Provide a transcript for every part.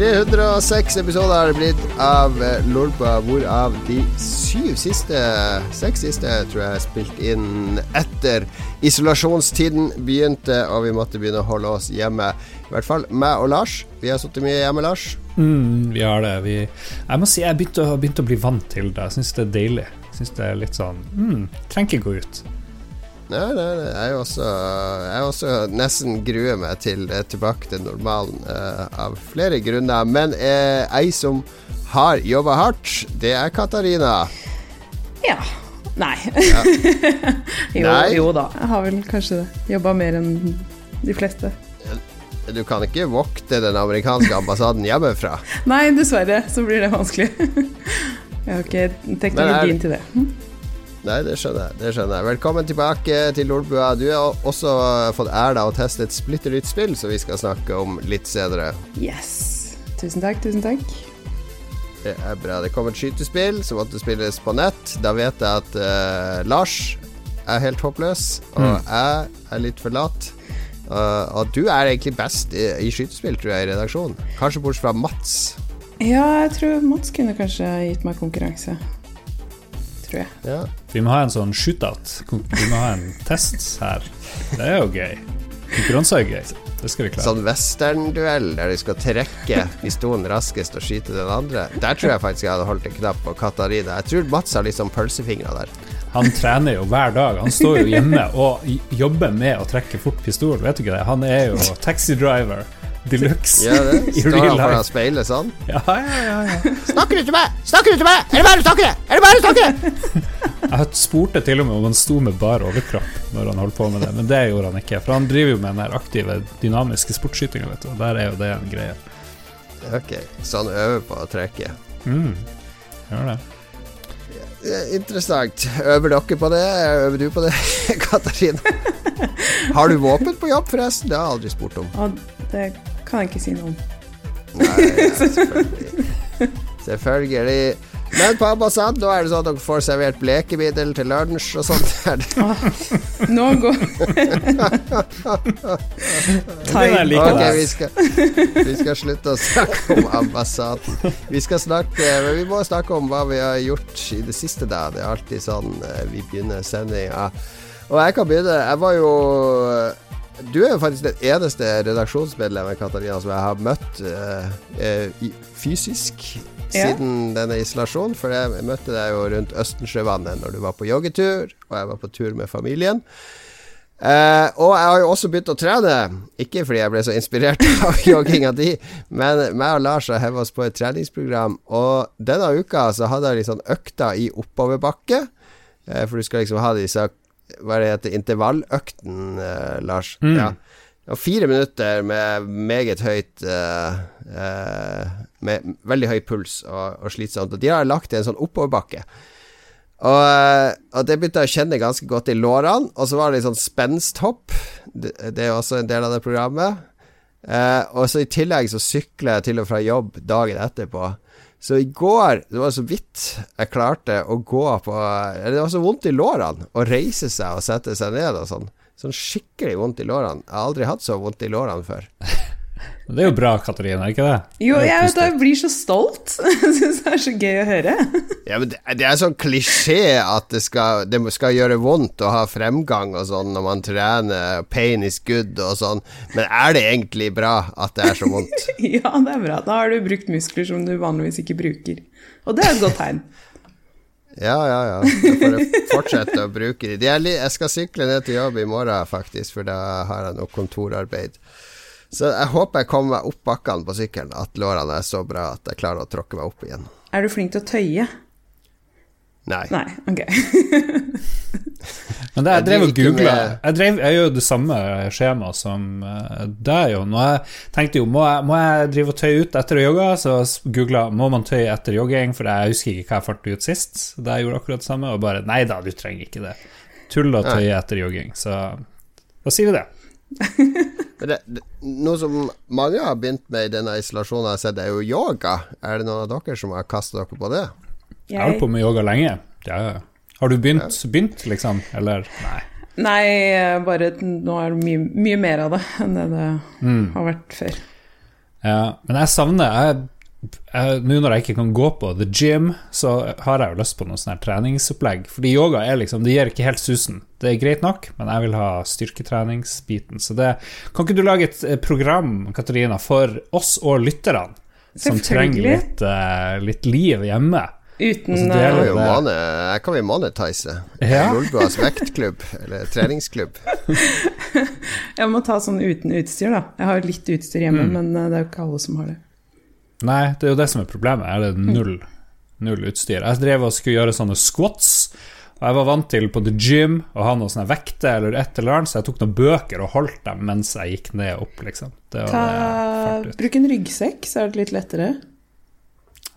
306 episoder har det blitt av Lolpa, hvorav de syv siste Seks siste tror jeg er spilt inn etter isolasjonstiden begynte, og vi måtte begynne å holde oss hjemme. I hvert fall meg og Lars. Vi har sittet mye hjemme, Lars. Mm, vi har det. Vi, jeg må si jeg begynte begynte å bli vant til det. Jeg syns det er deilig. Jeg synes det er litt sånn mm, Trenger ikke gå ut. Nei, nei, nei. Jeg er også, jeg er også nesten gruer meg til eh, tilbake til normalen uh, av flere grunner. Men uh, ei som har jobba hardt, det er Katarina. Ja. Nei. Ja. jo, nei. jo da, jeg har vel kanskje Jobba mer enn de fleste. Du kan ikke vokte den amerikanske ambassaden hjemmefra? Nei, dessverre så blir det vanskelig. jeg har ikke teknologien er... til det. Nei, det skjønner jeg. det skjønner jeg Velkommen tilbake til Lolbua. Du har også fått æra av å teste et splitter nytt spill, som vi skal snakke om litt senere. Yes. Tusen takk, tusen takk. Det er bra. Det kom et skytespill som måtte spilles på nett. Da vet jeg at uh, Lars er helt håpløs, og mm. jeg er litt for lat. Uh, og du er egentlig best i, i skytespill, tror jeg, i redaksjonen. Kanskje bortsett fra Mats. Ja, jeg tror Mats kunne kanskje gitt meg konkurranse tror jeg. Ja. Vi må ha en sånn shootout. Vi må ha en test her. Det er jo gøy. Konkurranse er gøy. Det skal vi klare. Sånn western-duell der de skal trekke pistolen raskest og skyte den andre. Der tror jeg faktisk jeg hadde holdt en knapp på Katarina. Jeg tror Mats har litt sånn pølsefingre der. Han trener jo hver dag. Han står jo hjemme og jobber med å trekke fort pistol. Vet du ikke det? Han er jo taxidriver de luxe. Ja, det. Står han foran speilet sånn? Ja, ja, ja, ja. Snakker du til meg? Snakker du til meg? Er det bare å snakke? Er det bare å snakke? Jeg spurte til og med om han sto med bar overkropp når han holdt på med det, men det gjorde han ikke. For han driver jo med den aktive, dynamiske sportsskytinga, vet du. Og der er jo det en greie. Ok, så han øver på å trekke? Mm, gjør det. Interessant. Øver dere på det? Øver du på det, Katarina? Har du våpen på jobb, forresten? Det har jeg aldri spurt om. Og det kan jeg ikke si noe om. Nei, selvfølgelig. selvfølgelig. Men på ambassaden nå er det sånn at dere får servert blekemiddel til lunsj og sånt. Nå går Ok, vi skal, vi skal slutte å snakke om ambassaden. Vi skal snakke Men vi må snakke om hva vi har gjort i det siste, da. Det er alltid sånn eh, vi begynner sendinga. Og jeg kan begynne. Jeg var jo du er jo faktisk det eneste redaksjonsmedlemmet Katarina, som jeg har møtt uh, fysisk ja. siden denne isolasjonen. For jeg møtte deg jo rundt Østensjøvannet når du var på joggetur, og jeg var på tur med familien. Uh, og jeg har jo også begynt å trene, ikke fordi jeg ble så inspirert av jogginga di, men meg og Lars har hevet oss på et treningsprogram, og denne uka så hadde jeg sånn økta i oppoverbakke. Uh, for du skal liksom ha disse hva er det heter, intervalløkten, eh, Lars. Mm. Ja. Og fire minutter med meget høyt eh, eh, Med veldig høy puls og, og, slitsomt. Og de har lagt i en sånn oppoverbakke. Og, og, det begynte jeg å kjenne ganske godt i lårene. Og så var det litt sånn spensthopp. Det, det er også en del av det programmet. og så i tillegg så sykler jeg til og fra jobb dagen etterpå. Så i går Det var så vidt jeg klarte å gå på Det var så vondt i lårene å reise seg og sette seg ned og sånn. Sånn skikkelig vondt i lårene. Jeg har aldri hatt så vondt i lårene før. Det er jo bra, Katarina, ikke det? Jo, jeg, vet, jeg blir så stolt. Jeg syns det er så gøy å høre. Ja, men det, det er sånn klisjé at det skal, det skal, gjøre vondt å ha fremgang og sånn når man trener, pain is good og sånn, men er det egentlig bra at det er så vondt? ja, det er bra. Da har du brukt muskler som du vanligvis ikke bruker. Og det er et godt tegn. Ja, ja, ja. Da får jeg fortsette å bruke de. Jeg skal sykle ned til jobb i morgen, faktisk, for da har jeg noe kontorarbeid. Så jeg håper jeg kommer meg opp bakkene på sykkelen, at lårene er så bra at jeg klarer å tråkke meg opp igjen. Er du flink til å tøye? Nei. Nei, ok. Men det, jeg drev og googla Jeg, drev, jeg gjør jo det samme skjemaet som uh, deg, Jon. Og jeg tenkte jo må jeg, må jeg drive og tøye ut etter å jogge, så googla må man tøye etter jogging, for jeg husker ikke hva jeg fart ut sist. Da jeg gjorde akkurat det samme, og bare nei da, du trenger ikke det. Tull å tøye etter jogging. Så da sier vi det. Det, det, noe som mange har begynt med i denne isolasjonen, jeg har sett, er jo yoga. Er det noen av dere som har kasta dere på det? Jeg har holdt på med yoga lenge. Ja. Har du begynt, ja. begynt, liksom? Eller nei? Nei, bare nå er det mye, mye mer av det enn det det mm. har vært før. Ja, men jeg savner jeg, Nå når jeg ikke kan gå på the gym, så har jeg jo lyst på noe sånn her treningsopplegg. Fordi yoga er liksom, det gir ikke helt susen. Det er greit nok, men jeg vil ha styrketreningsbiten. Så det Kan ikke du lage et eh, program, Katarina, for oss og lytterne, som trenger litt, uh, litt liv hjemme? Uten altså, det er jo mane, Her kan vi monetize. Ja. Lolbuas vektklubb, eller treningsklubb. jeg må ta sånn uten utstyr, da. Jeg har litt utstyr hjemme, mm. men det er jo ikke alle som har det. Nei, det er jo det som er problemet. Er det null, null utstyr? Jeg drev og skulle gjøre sånne squats. Og jeg var vant til på the gym å ha noen sånne vekter eller et eller annet, så jeg tok noen bøker og holdt dem mens jeg gikk ned og opp, liksom. Ta, bruk en ryggsekk, så er det litt lettere.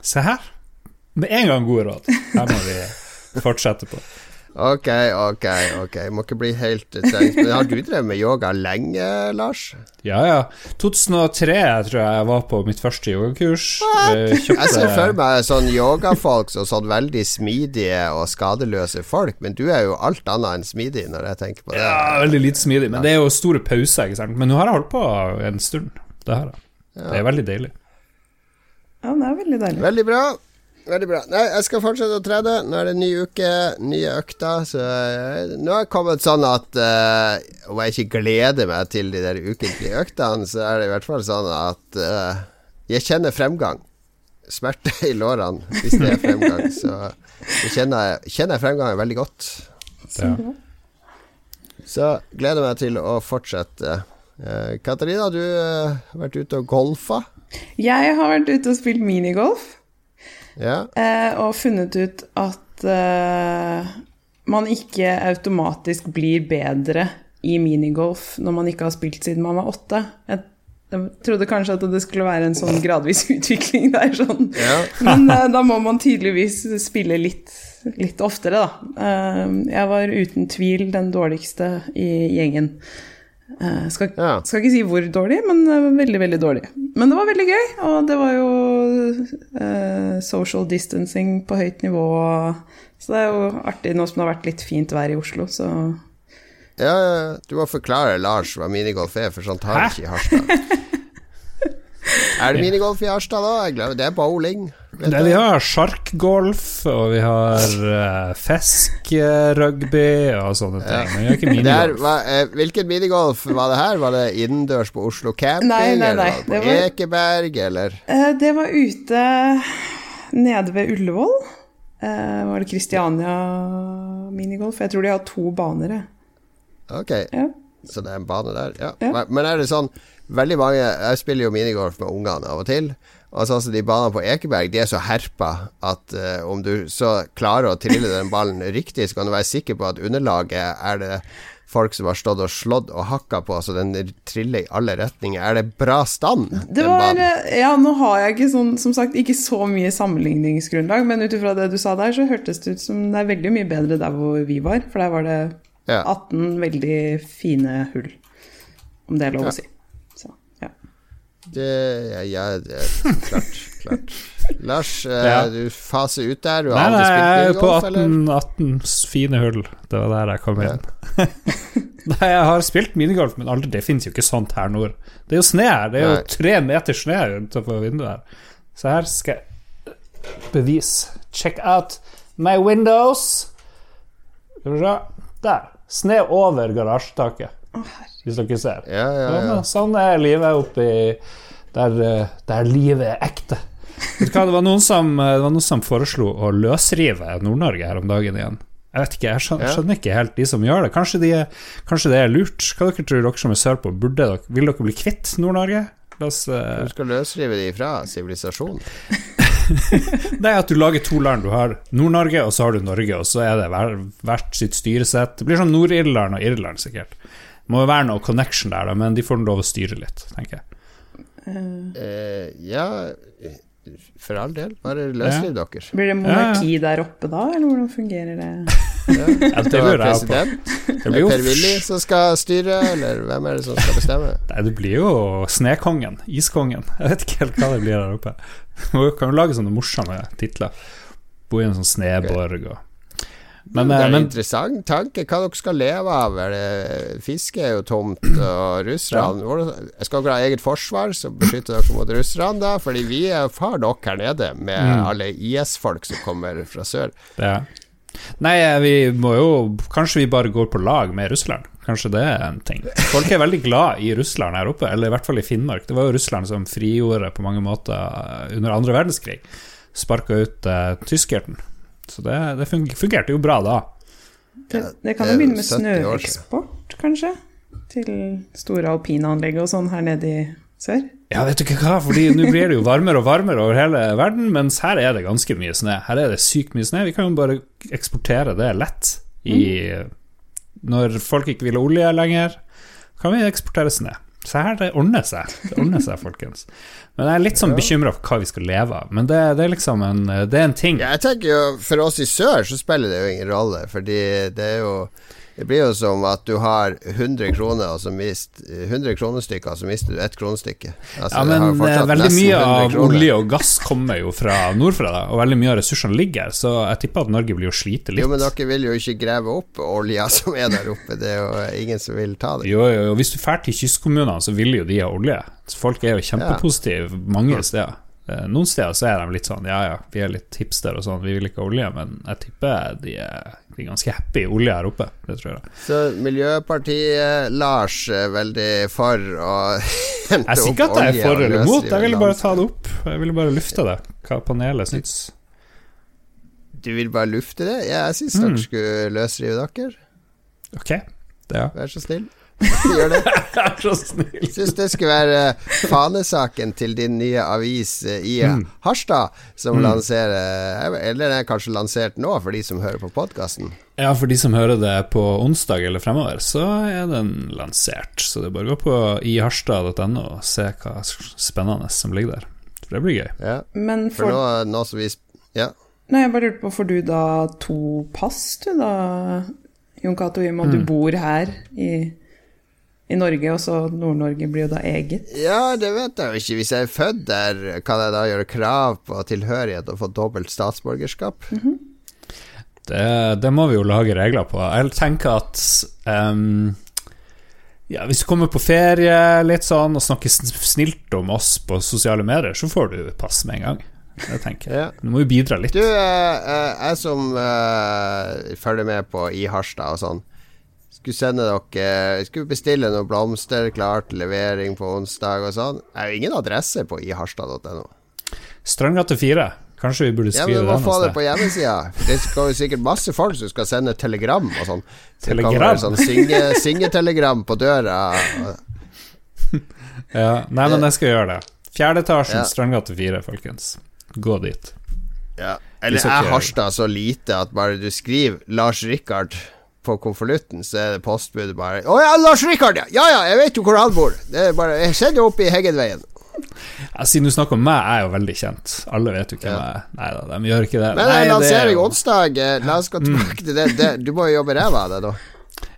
Se her. Med en gang gode råd. Her må vi fortsette på. Ok, ok, ok. Må ikke bli helt. Men har du drevet med yoga lenge, Lars? Ja, ja. 2003 tror jeg jeg var på mitt første yogakurs. Eh, kjøpte... Jeg ser for meg sånn yogafolk som sånn veldig smidige og skadeløse folk, men du er jo alt annet enn smidig når jeg tenker på det. Ja, veldig lite smidig, men det er jo store pauser, ikke sant. Men nå har jeg holdt på en stund. Det her. Det er veldig deilig. Ja, det er veldig deilig. Veldig bra. Veldig bra. Nei, jeg skal fortsette å trene. Nå er det ny uke, nye økter. Så uh, nå har jeg kommet sånn at uh, om jeg ikke gleder meg til de der ukentlige øktene, så er det i hvert fall sånn at uh, jeg kjenner fremgang. Smerte i lårene hvis det er fremgang. Så jeg kjenner, kjenner jeg fremgangen veldig godt. Ja. Så gleder meg til å fortsette. Katarina, du har vært ute og golfa? Jeg har vært ute og spilt minigolf. Ja. Eh, og funnet ut at eh, man ikke automatisk blir bedre i minigolf når man ikke har spilt siden man var åtte. Jeg, jeg trodde kanskje at det skulle være en sånn gradvis utvikling der, sånn. Ja. Men eh, da må man tydeligvis spille litt, litt oftere, da. Jeg var uten tvil den dårligste i gjengen. Uh, skal, ja. skal, ikke si hvor dårlig, men uh, veldig, veldig dårlig. Men det var veldig gøy, og det var jo uh, social distancing på høyt nivå. Så det er jo artig nå som det har vært litt fint vær i Oslo, så Ja, du må forklare Lars hva minigolf er, for sånt har vi ikke i Harstad. er det minigolf i Harstad, da? Jeg glemmer, det er bowling. Det, vi har sjarkgolf, og vi har uh, feskrugby og sånne ting. Men vi har ikke minigolf. var, uh, hvilken minigolf var det her? Var det innendørs på Oslo camping? Nei, nei, nei. Eller på var, Ekeberg, eller? Uh, det var ute nede ved Ullevål. var det Kristiania minigolf? Jeg tror de har to baner, jeg. Ok. Ja. Så det er en bane der? Ja. ja. Men er det sånn Veldig mange Jeg spiller jo minigolf med ungene av og til. Og sånn altså De banene på Ekeberg De er så herpa at uh, om du så klarer å trille den ballen riktig, så kan du være sikker på at underlaget er det folk som har stått og slått og hakka på, så den triller i alle retninger. Er det bra stand? Det var, ja, nå har jeg ikke sånn, som sagt ikke så mye sammenligningsgrunnlag, men ut ifra det du sa der, så hørtes det ut som det er veldig mye bedre der hvor vi var, for der var det 18 veldig fine hull, om det er lov å si. Det, ja, det er klart. klart. Lars, eh, ja. du faser ut der. Du har nei, aldri spilt minigolf, på 18, 18 fine hull. Det var der jeg kom inn. Ja. nei, jeg har spilt minigolf, men aldri, det finnes jo ikke sånt her nord. Det er jo snø her. Det er jo nei. tre meter snø utenfor vinduet her. Så her skal jeg bevise. Check out my windows. Skal vi se. Der. Snø over garasjetaket. Hvis dere ser. Ja, ja, ja. Sånn er livet oppi der, der livet er ekte. Vet du hva, det var noen som, var noen som foreslo å løsrive Nord-Norge her om dagen igjen. Jeg vet ikke, jeg skjønner, skjønner, ikke helt de som gjør det. Kanskje, de, kanskje det er lurt? Hva dere tror dere som er sørpå, burde dere, vil dere bli kvitt Nord-Norge? La oss uh... Du skal løsrive de fra sivilisasjonen? det er at du lager to land. Du har Nord-Norge, og så har du Norge, og så er det hvert sitt styresett. Det blir sånn Nord-Irland og Irland, sikkert. Må jo være noe connection der, da, men de får lov å styre litt, tenker jeg. Uh, ja, for all del. Bare løsriv ja. dere. Blir det monarki ja, der oppe da, eller hvordan fungerer det? ja. det var president. Det blir jo Per Willy som skal styre, eller hvem er det som skal bestemme? Nei, det blir jo Snekongen. Iskongen. Jeg vet ikke helt hva det blir der oppe. Man kan jo lage sånne morsomme titler. Bo i en sånn sneborg og Men, det er en interessant tanke hva dere skal leve av. Fiske er jo tomt, og Russland ja. Skal dere ha eget forsvar som beskytter dere mot russerne, da? Fordi vi har nok her nede med mm. alle IS-folk som kommer fra sør. Ja. Nei, vi må jo Kanskje vi bare går på lag med Russland. Kanskje det er en ting. Folk er veldig glad i Russland her oppe, eller i hvert fall i Finnmark. Det var jo Russland som frigjorde på mange måter under andre verdenskrig. Sparka ut uh, tyskeren. Så det, det, fungerte jo bra da. Det, det kan jo begynne med snøeksport, kanskje? Til store alpinanlegg og sånn her nede i sør? Ja, vet du ikke hva, fordi nå blir det jo varmere og varmere over hele verden, mens her er det ganske mye snø. Her er det sykt mye snø. Vi kan jo bare eksportere det lett i mm når folk ikke vil ha olje lenger, kan vi eksportere snø. Så her det ordner seg. Det ordner seg, folkens. Men jeg er litt sånn bekymra for hva vi skal leve av. Men det, det, er liksom en, det er en ting. Ja, jeg tenker jo For oss i sør så spiller det jo ingen rolle, fordi det er jo det blir jo som at du har 100 kroner, og så mist, 100 kronestykker, og så mister du ett kronestykke. Altså, ja, men eh, veldig mye av olje og gass kommer jo fra nordfra, da, og veldig mye av ressursene ligger her, så jeg tipper at Norge blir jo slite litt. Jo, men dere vil jo ikke grave opp olja som er der oppe, det er jo ingen som vil ta det. Jo, jo, hvis du drar til kystkommunene, så vil jo de ha olje. Folk er jo kjempepositive mange steder. Eh, noen steder så er de litt sånn ja ja, vi er litt hipster og sånn, vi vil ikke ha olje, men jeg tipper de er, er ganske happy olje her oppe. Det tror jeg. Så Miljøpartiet Lars er veldig for å hente opp olje? Jeg sier ikke at jeg er for eller mot, jeg ville bare ta det opp. Jeg ville bare lufte det, hva panelet syns. Du vil bare lufte det? Ja, jeg syns mm. dere skulle løsrive dere. Ok, det ja Vær så snill. Gjør det. Vær så snill. Syns det skulle være fanesaken til din nye avis eh, i mm. Harstad, som mm. lanserer Eller den er kanskje lansert nå, for de som hører på podkasten? Ja, for de som hører det på onsdag eller fremover, så er den lansert. Så det er bare å gå på iharstad.no og se hva spennende som ligger der. For det blir gøy. Ja. Men for, for nå, nå som vi Ja. Nei, jeg bare lurte på, får du da to pass, du da, Jon Cato, i og med at du mm. bor her i i Norge, og så Nord-Norge blir jo da eget? Ja, det vet jeg jo ikke. Hvis jeg er født der, kan jeg da gjøre krav på tilhørighet og få dobbelt statsborgerskap? Mm -hmm. det, det, må vi jo lage regler på. Jeg tenker at um, ja, hvis du kommer på ferie litt sånn og snakker snilt om oss på sosiale medier, så får du pass med en gang. Det tenker. Ja. Du må jo bidra litt. Du, jeg, jeg som uh, følger med på i Harstad og sånn skulle sende dere Skulle bestille noen blomster klar til levering på onsdag og sånn. Det er jo ingen adresse på iharstad.no. Strandgate 4. Kanskje vi burde skrive ja, men Du må få det på hjemmesida. Det skal jo sikkert masse folk som skal sende telegram og sånn. Telegram? Sånn Singetelegram på døra. ja, nei, men jeg skal gjøre det. Fjerde etasjen, ja. Strandgate 4, folkens. Gå dit. Ja. Eller er Harstad så lite at bare du skriver Lars Rikard på konvolutten, så er det postbudet bare 'Å ja, Lars Rikard, ja! Ja ja, jeg vet jo hvor han bor.' Det er bare Jeg sender opp i Heggenveien. Ja, siden du snakker om meg, jeg er jo veldig kjent. Alle vet jo hvem jeg er. Nei da, de gjør ikke det. Men Nei, lansering jo... onsdag, eh, la oss gå tilbake mm. til det. det. Du må jo jobbe ræva av det, da.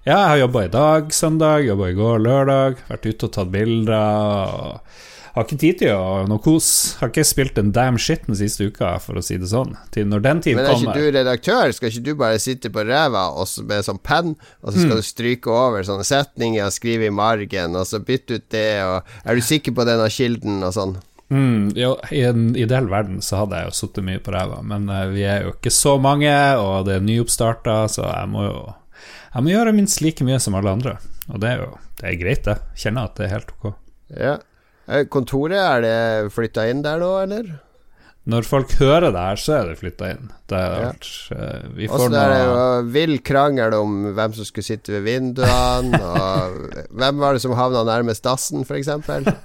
Ja, jeg har jobba i dag, søndag, jobba i går, lørdag. Vært ute og tatt bilder. Og har ikke tid til å noe kos. Har ikke spilt en damn shit den siste uka, for å si det sånn. Til når den tid kommer. Men er ikke du redaktør? Skal ikke du bare sitte på ræva med sånn penn, og så skal mm. du stryke over sånne setninger, og skrive i margen, og så bytte ut det, og Er du sikker på denne kilden, og sånn? Mm, jo, I en ideell verden så hadde jeg jo sittet mye på ræva, men uh, vi er jo ikke så mange, og det er nyoppstarta, så jeg må jo Jeg må gjøre minst like mye som alle andre, og det er jo det er greit, det. Kjenner at det er helt ok. Ja. Eh, kontoret, er det flytta inn der nå, eller? Når folk hører det her, så er det flytta inn. Det er ja. alt. Eh, vi får Også er det jo vill krangel om hvem som skulle sitte ved vinduene, og hvem var det som havna nærmest dassen, f.eks.?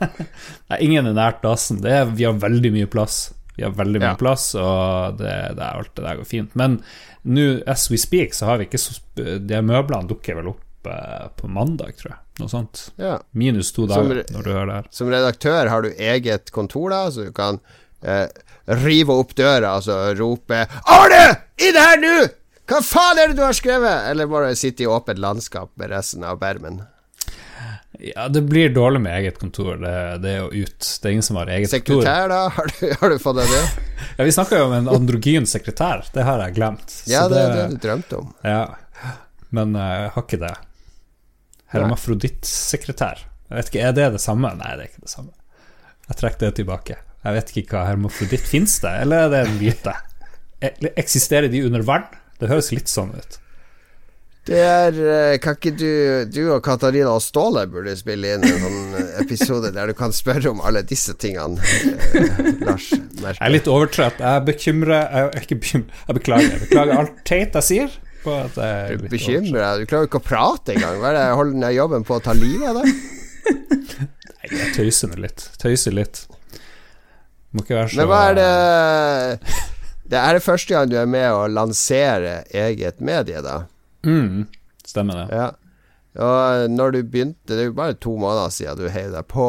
Nei, ingen er nært dassen. Er, vi har veldig mye plass. Vi har veldig mye ja. plass, og det, det, er alt det der går fint. Men nå, as we speak, så har vi ikke så De møblene dukker vel opp eh, på mandag, tror jeg. Noe sånt. Ja. Minus to dager når du hører det her. Som redaktør har du eget kontor, da, så du kan eh, rive opp døra og så rope 'Arne! Inn her nå! Hva faen er det du har skrevet?' Eller bare sitte i åpent landskap med resten av bermen. Ja, det blir dårlig med eget kontor. Det, det er jo ut. Det er ingen som har eget sekretær, kontor. Sekretær, da? Har du, har du fått deg det? ja, vi snakka jo om en androgyn sekretær. Det har jeg glemt. Ja, det det, det du drømte om. Ja, men eh, jeg har ikke det. Hermafrodittsekretær. Jeg vet ikke, Er det det samme? Nei, det er ikke det samme. Jeg trekker det tilbake. Jeg vet ikke hva hermafroditt Fins det, eller er det en myte? Eksisterer de under vann? Det høres litt sånn ut. Det er eh, Kan ikke du Du og Katarina og Ståle burde spille inn en sånn episode der du kan spørre om alle disse tingene, eh, Lars? Merke. Jeg er litt overtrøtt. Jeg bekymrer Jeg ikke. Jeg beklager. Jeg beklager alt teit jeg sier. På at jeg er du bekymrer deg? Du klarer jo ikke å prate engang. Hva er det holder den jobben på å ta livet av deg? Nei, jeg tøyser nå litt. Tøyser litt. Må ikke være så Men hva er det Det er det første gang du er med å lansere eget medie, da? Mm, stemmer det. Ja. Og når du begynte, det er jo bare to måneder siden du heiv deg på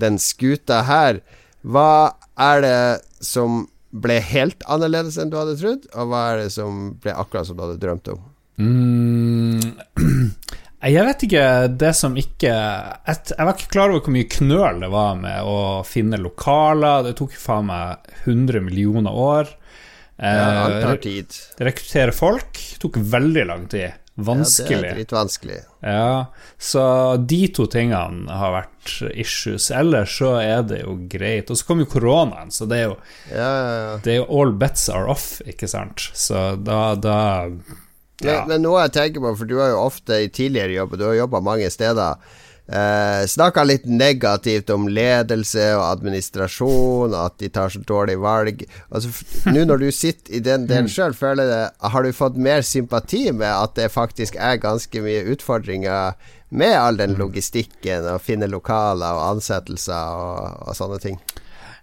den skuta her. Hva er det som ble helt annerledes enn du hadde trodd, og hva er det som ble akkurat som du hadde drømt om? Mm, jeg vet ikke det som ikke et, Jeg var ikke klar over hvor mye knøl det var med å finne lokaler. Det tok faen meg 100 millioner år. Ja, alt tar tid. Rekruttere folk tok veldig lang tid. Vanskelig. Ja, det er litt vanskelig. Ja, så de to tingene har vært issues. Ellers så er det jo greit. Og så kom jo koronaen, så det er jo ja, ja, Det er jo all bets are off, ikke sant. Så da, da men, men, noe jeg tenker på, for du har jo ofte i tidligere jobb, du har jobba mange steder Eh, Snakka litt negativt om ledelse og administrasjon, at de tar så dårlige valg. Altså, Nå når du sitter i den delen mm. sjøl, har du fått mer sympati med at det faktisk er ganske mye utfordringer med all den mm. logistikken, å finne lokaler og ansettelser og, og sånne ting?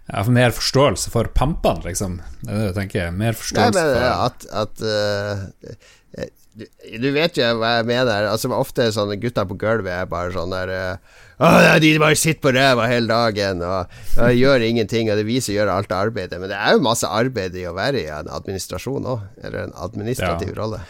Ja, for mer forståelse for pampene, liksom. Det er det jeg tenker. Mer forståelse Nei, men, for at, at uh, du, du, vet jo hva jeg mener. Altså Ofte sånne gutter på gulvet er bare sånn der uh, De bare sitter på ræva hele dagen og, og, gjør ingenting, og det viser å gjøre alt arbeidet. Men det er jo masse arbeid i å være i en administrasjon òg, eller en administrativ ja. rolle.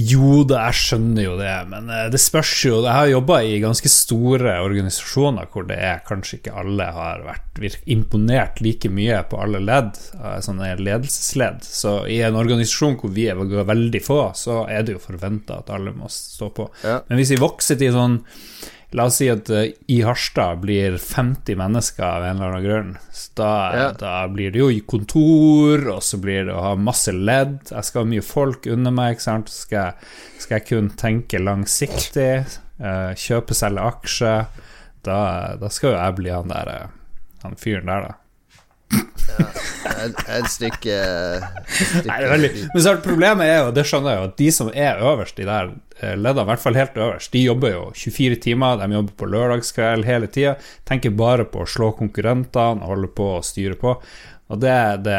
Jo da, jeg skjønner jo det, men eh, det spørs jo Jeg har jobba i ganske store organisasjoner hvor det er kanskje ikke alle har vært imponert like mye på alle ledd, eh, sånne ledelsesledd. Så i en organisasjon hvor vi er veldig få, så er det jo forventa at alle må stå på. Ja. Men hvis vi vokser til sånn La oss si at uh, i Harstad blir 50 mennesker av en eller annen grunn. Så da, ja. da, blir det jo i kontor, og så blir det å ha masse ledd. Jeg skal ha mye folk under meg, ikke sant. Skal jeg, skal jeg kun tenke langsiktig, uh, kjøpe, selge aksjer. Da, da, skal jo jeg bli han der uh, han fyren der, da. Ja, et, et, stykke, et stykke. Nei, Men så problemet er jo, det skjønner jeg jo, at de som er øverst i der Eh, leddene, i hvert fall helt øverst, de jobber jo 24 timer, de jobber på lørdagskveld hele tida. Tenker bare på å slå konkurrentene, holde på å styre på. Og det, det,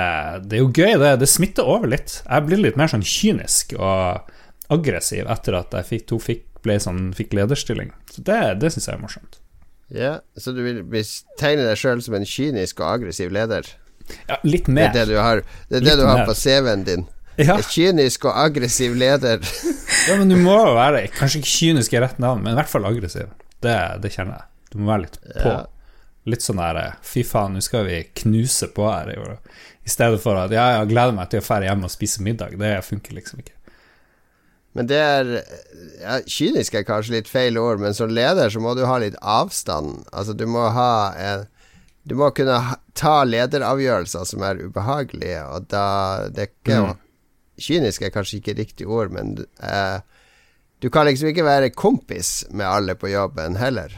det er jo gøy, det, det smitter over litt. Jeg blir litt mer sånn kynisk og aggressiv etter at jeg fikk, to fikk, ble sånn, fikk lederstilling. Så det, det syns jeg er morsomt. Ja, Så du vil tegne deg sjøl som en kynisk og aggressiv leder? Ja, litt mer. Det er det du har, det det du har på CV-en din? Ja. Kynisk og aggressiv leder. ja, men du må jo være Kanskje ikke kynisk i rett navn, men i hvert fall aggressiv. Det, det kjenner jeg. Du må være litt på. Ja. Litt sånn der Fy faen, nå skal vi knuse på her. I stedet for at ja, jeg gleder meg til å dra hjem og spise middag. Det funker liksom ikke. Men det er ja, Kynisk er kanskje litt feil ord, men som leder så må du ha litt avstand. Altså, du må ha en Du må kunne ha, ta lederavgjørelser som er ubehagelige, og da Det er ikke mm. Kynisk er kanskje ikke riktig ord, men eh, du kan liksom ikke være kompis med alle på jobben heller.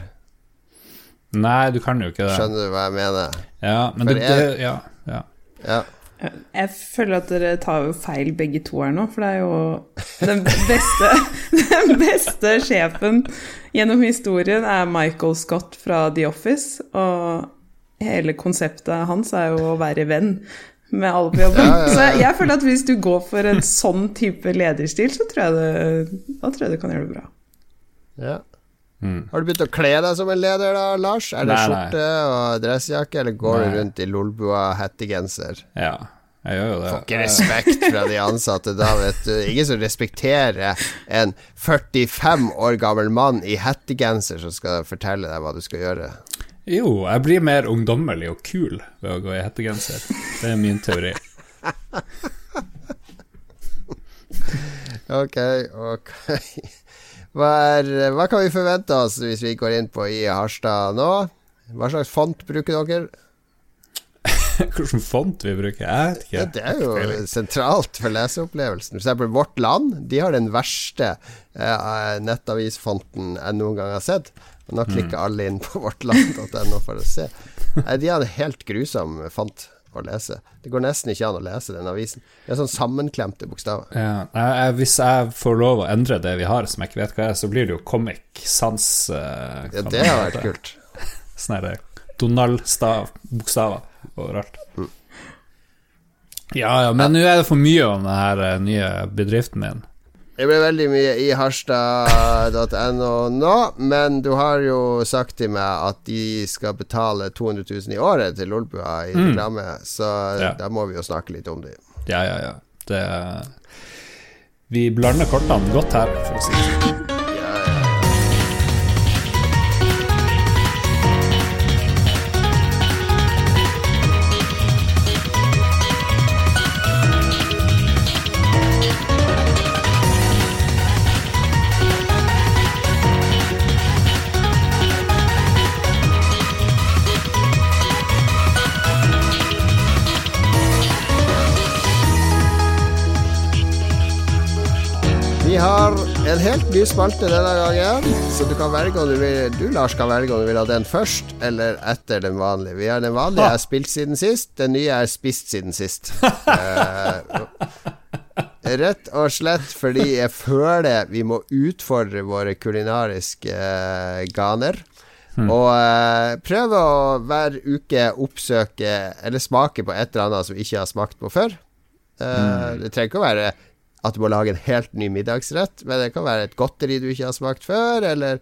Nei, du kan jo ikke det. Skjønner du hva jeg mener? Ja, men det, det, ja, ja. ja. Jeg føler at dere tar jo feil begge to her nå, for det er jo den beste, den beste sjefen gjennom historien er Michael Scott fra The Office, og hele konseptet hans er jo å være venn med alle på jobben. Ja, ja, ja. Så jeg føler at hvis du går for en sånn type lederstil, så tror jeg det, da tror jeg du kan gjøre det bra. Ja. Mm. Har du begynt å kle deg som en leder da, Lars? Er det nei, skjorte nei. og dressjakke, eller går nei. du rundt i lolbua hettegenser? Ja. Jeg gjør jo det. Får ikke respekt fra de ansatte da, vet du. Ingen som respekterer en 45 år gammel mann i hettegenser som skal fortelle deg hva du skal gjøre. Jo, jeg blir mer ungdommelig og kul ved å gå i hettegenser. Det er min teori. ok, ok. Hva, er, hva kan vi forvente oss hvis vi går inn på i Harstad nå? Hva slags font bruker dere? Hvilken font vi bruker? Jeg vet ikke. Ja, det er jo sentralt for leseopplevelsen. For eksempel Vårt Land De har den verste eh, nettavisfonten jeg noen gang har sett. Og nå klikker mm. alle inn på vårtland.no for å se. De har en helt grusom font å lese. Det går nesten ikke an å lese den avisen. Det er sånn sammenklemte bokstaver. Ja, hvis jeg får lov å endre det vi har, som jeg ikke vet hva er, så blir det jo Comic Sans. Uh, ja, det har vært kult. Sånne Donald-bokstaver overalt. Mm. Ja, ja, men nå er det for mye om denne her nye bedriften min. Det blir veldig mye i harstad.no nå, men du har jo sagt til meg at de skal betale 200 000 i året til Lolbua i mm. så ja. da må vi jo snakke litt om det. Ja, ja, ja. Det, vi blander kortene godt her, for å si det sånn. Helt ny spalte denne gangen. Så du kan velge om du vil Du, Lars, kan velge om du vil ha den først eller etter den vanlige. Vi har Den vanlige er spilt siden sist. Den nye er spist siden sist. uh, rett og slett fordi jeg føler vi må utfordre våre kulinariske uh, ganer. Hmm. Og uh, prøve å hver uke oppsøke eller smake på et eller annet som vi ikke har smakt på før. Uh, hmm. Det trenger ikke å være at du må lage en helt ny middagsrett. Men det kan være et godteri du ikke har smakt før, eller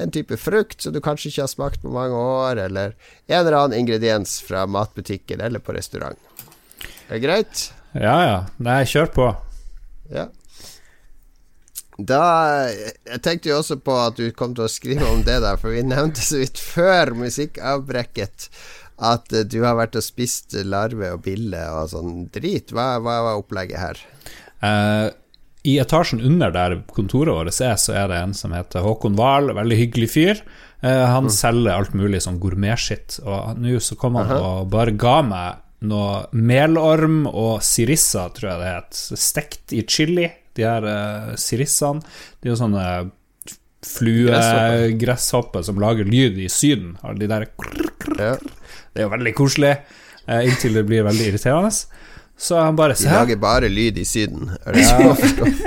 en type frukt som du kanskje ikke har smakt på mange år, eller en eller annen ingrediens fra matbutikken eller på restaurant. Det Er greit? Ja, ja. Nei, kjør på. Ja. Da Jeg tenkte jo også på at du kom til å skrive om det der, for vi nevnte så vidt før musikkavbrekket at du har vært og spist larve og bille og sånn drit. Hva, hva var opplegget her? Uh, I etasjen under der kontoret vårt er, så er det en som heter Håkon Wahl, veldig hyggelig fyr. Uh, han mm. selger alt mulig sånn gourmetskitt, og nå så kom han uh -huh. og bare ga meg noe melorm og sirissa, tror jeg det het, stekt i chili. De her uh, sirissene. De er jo sånne fluegresshopper som lager lyd i Syden. De der ja. Det er jo veldig koselig, inntil det blir veldig irriterende. Så han bare De lager bare lyd i Syden, er det ja.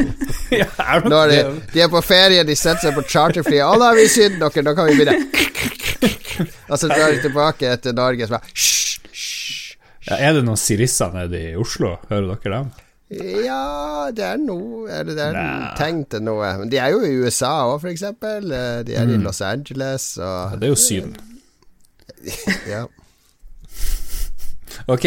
ja, er Når de, de, er på ferie, de setter seg på charterfly 'Å, da er vi i Syden, dere, da kan vi begynne' Og så drar de tilbake til Norge, så bare ja, Er det noen sirisser nede i Oslo? Hører dere dem? Ja, det er noe Eller det er tenkt tegn til noe. Men de er jo i USA òg, for eksempel. De er mm. i Los Angeles og ja, Det er jo Syden. ja. Ok,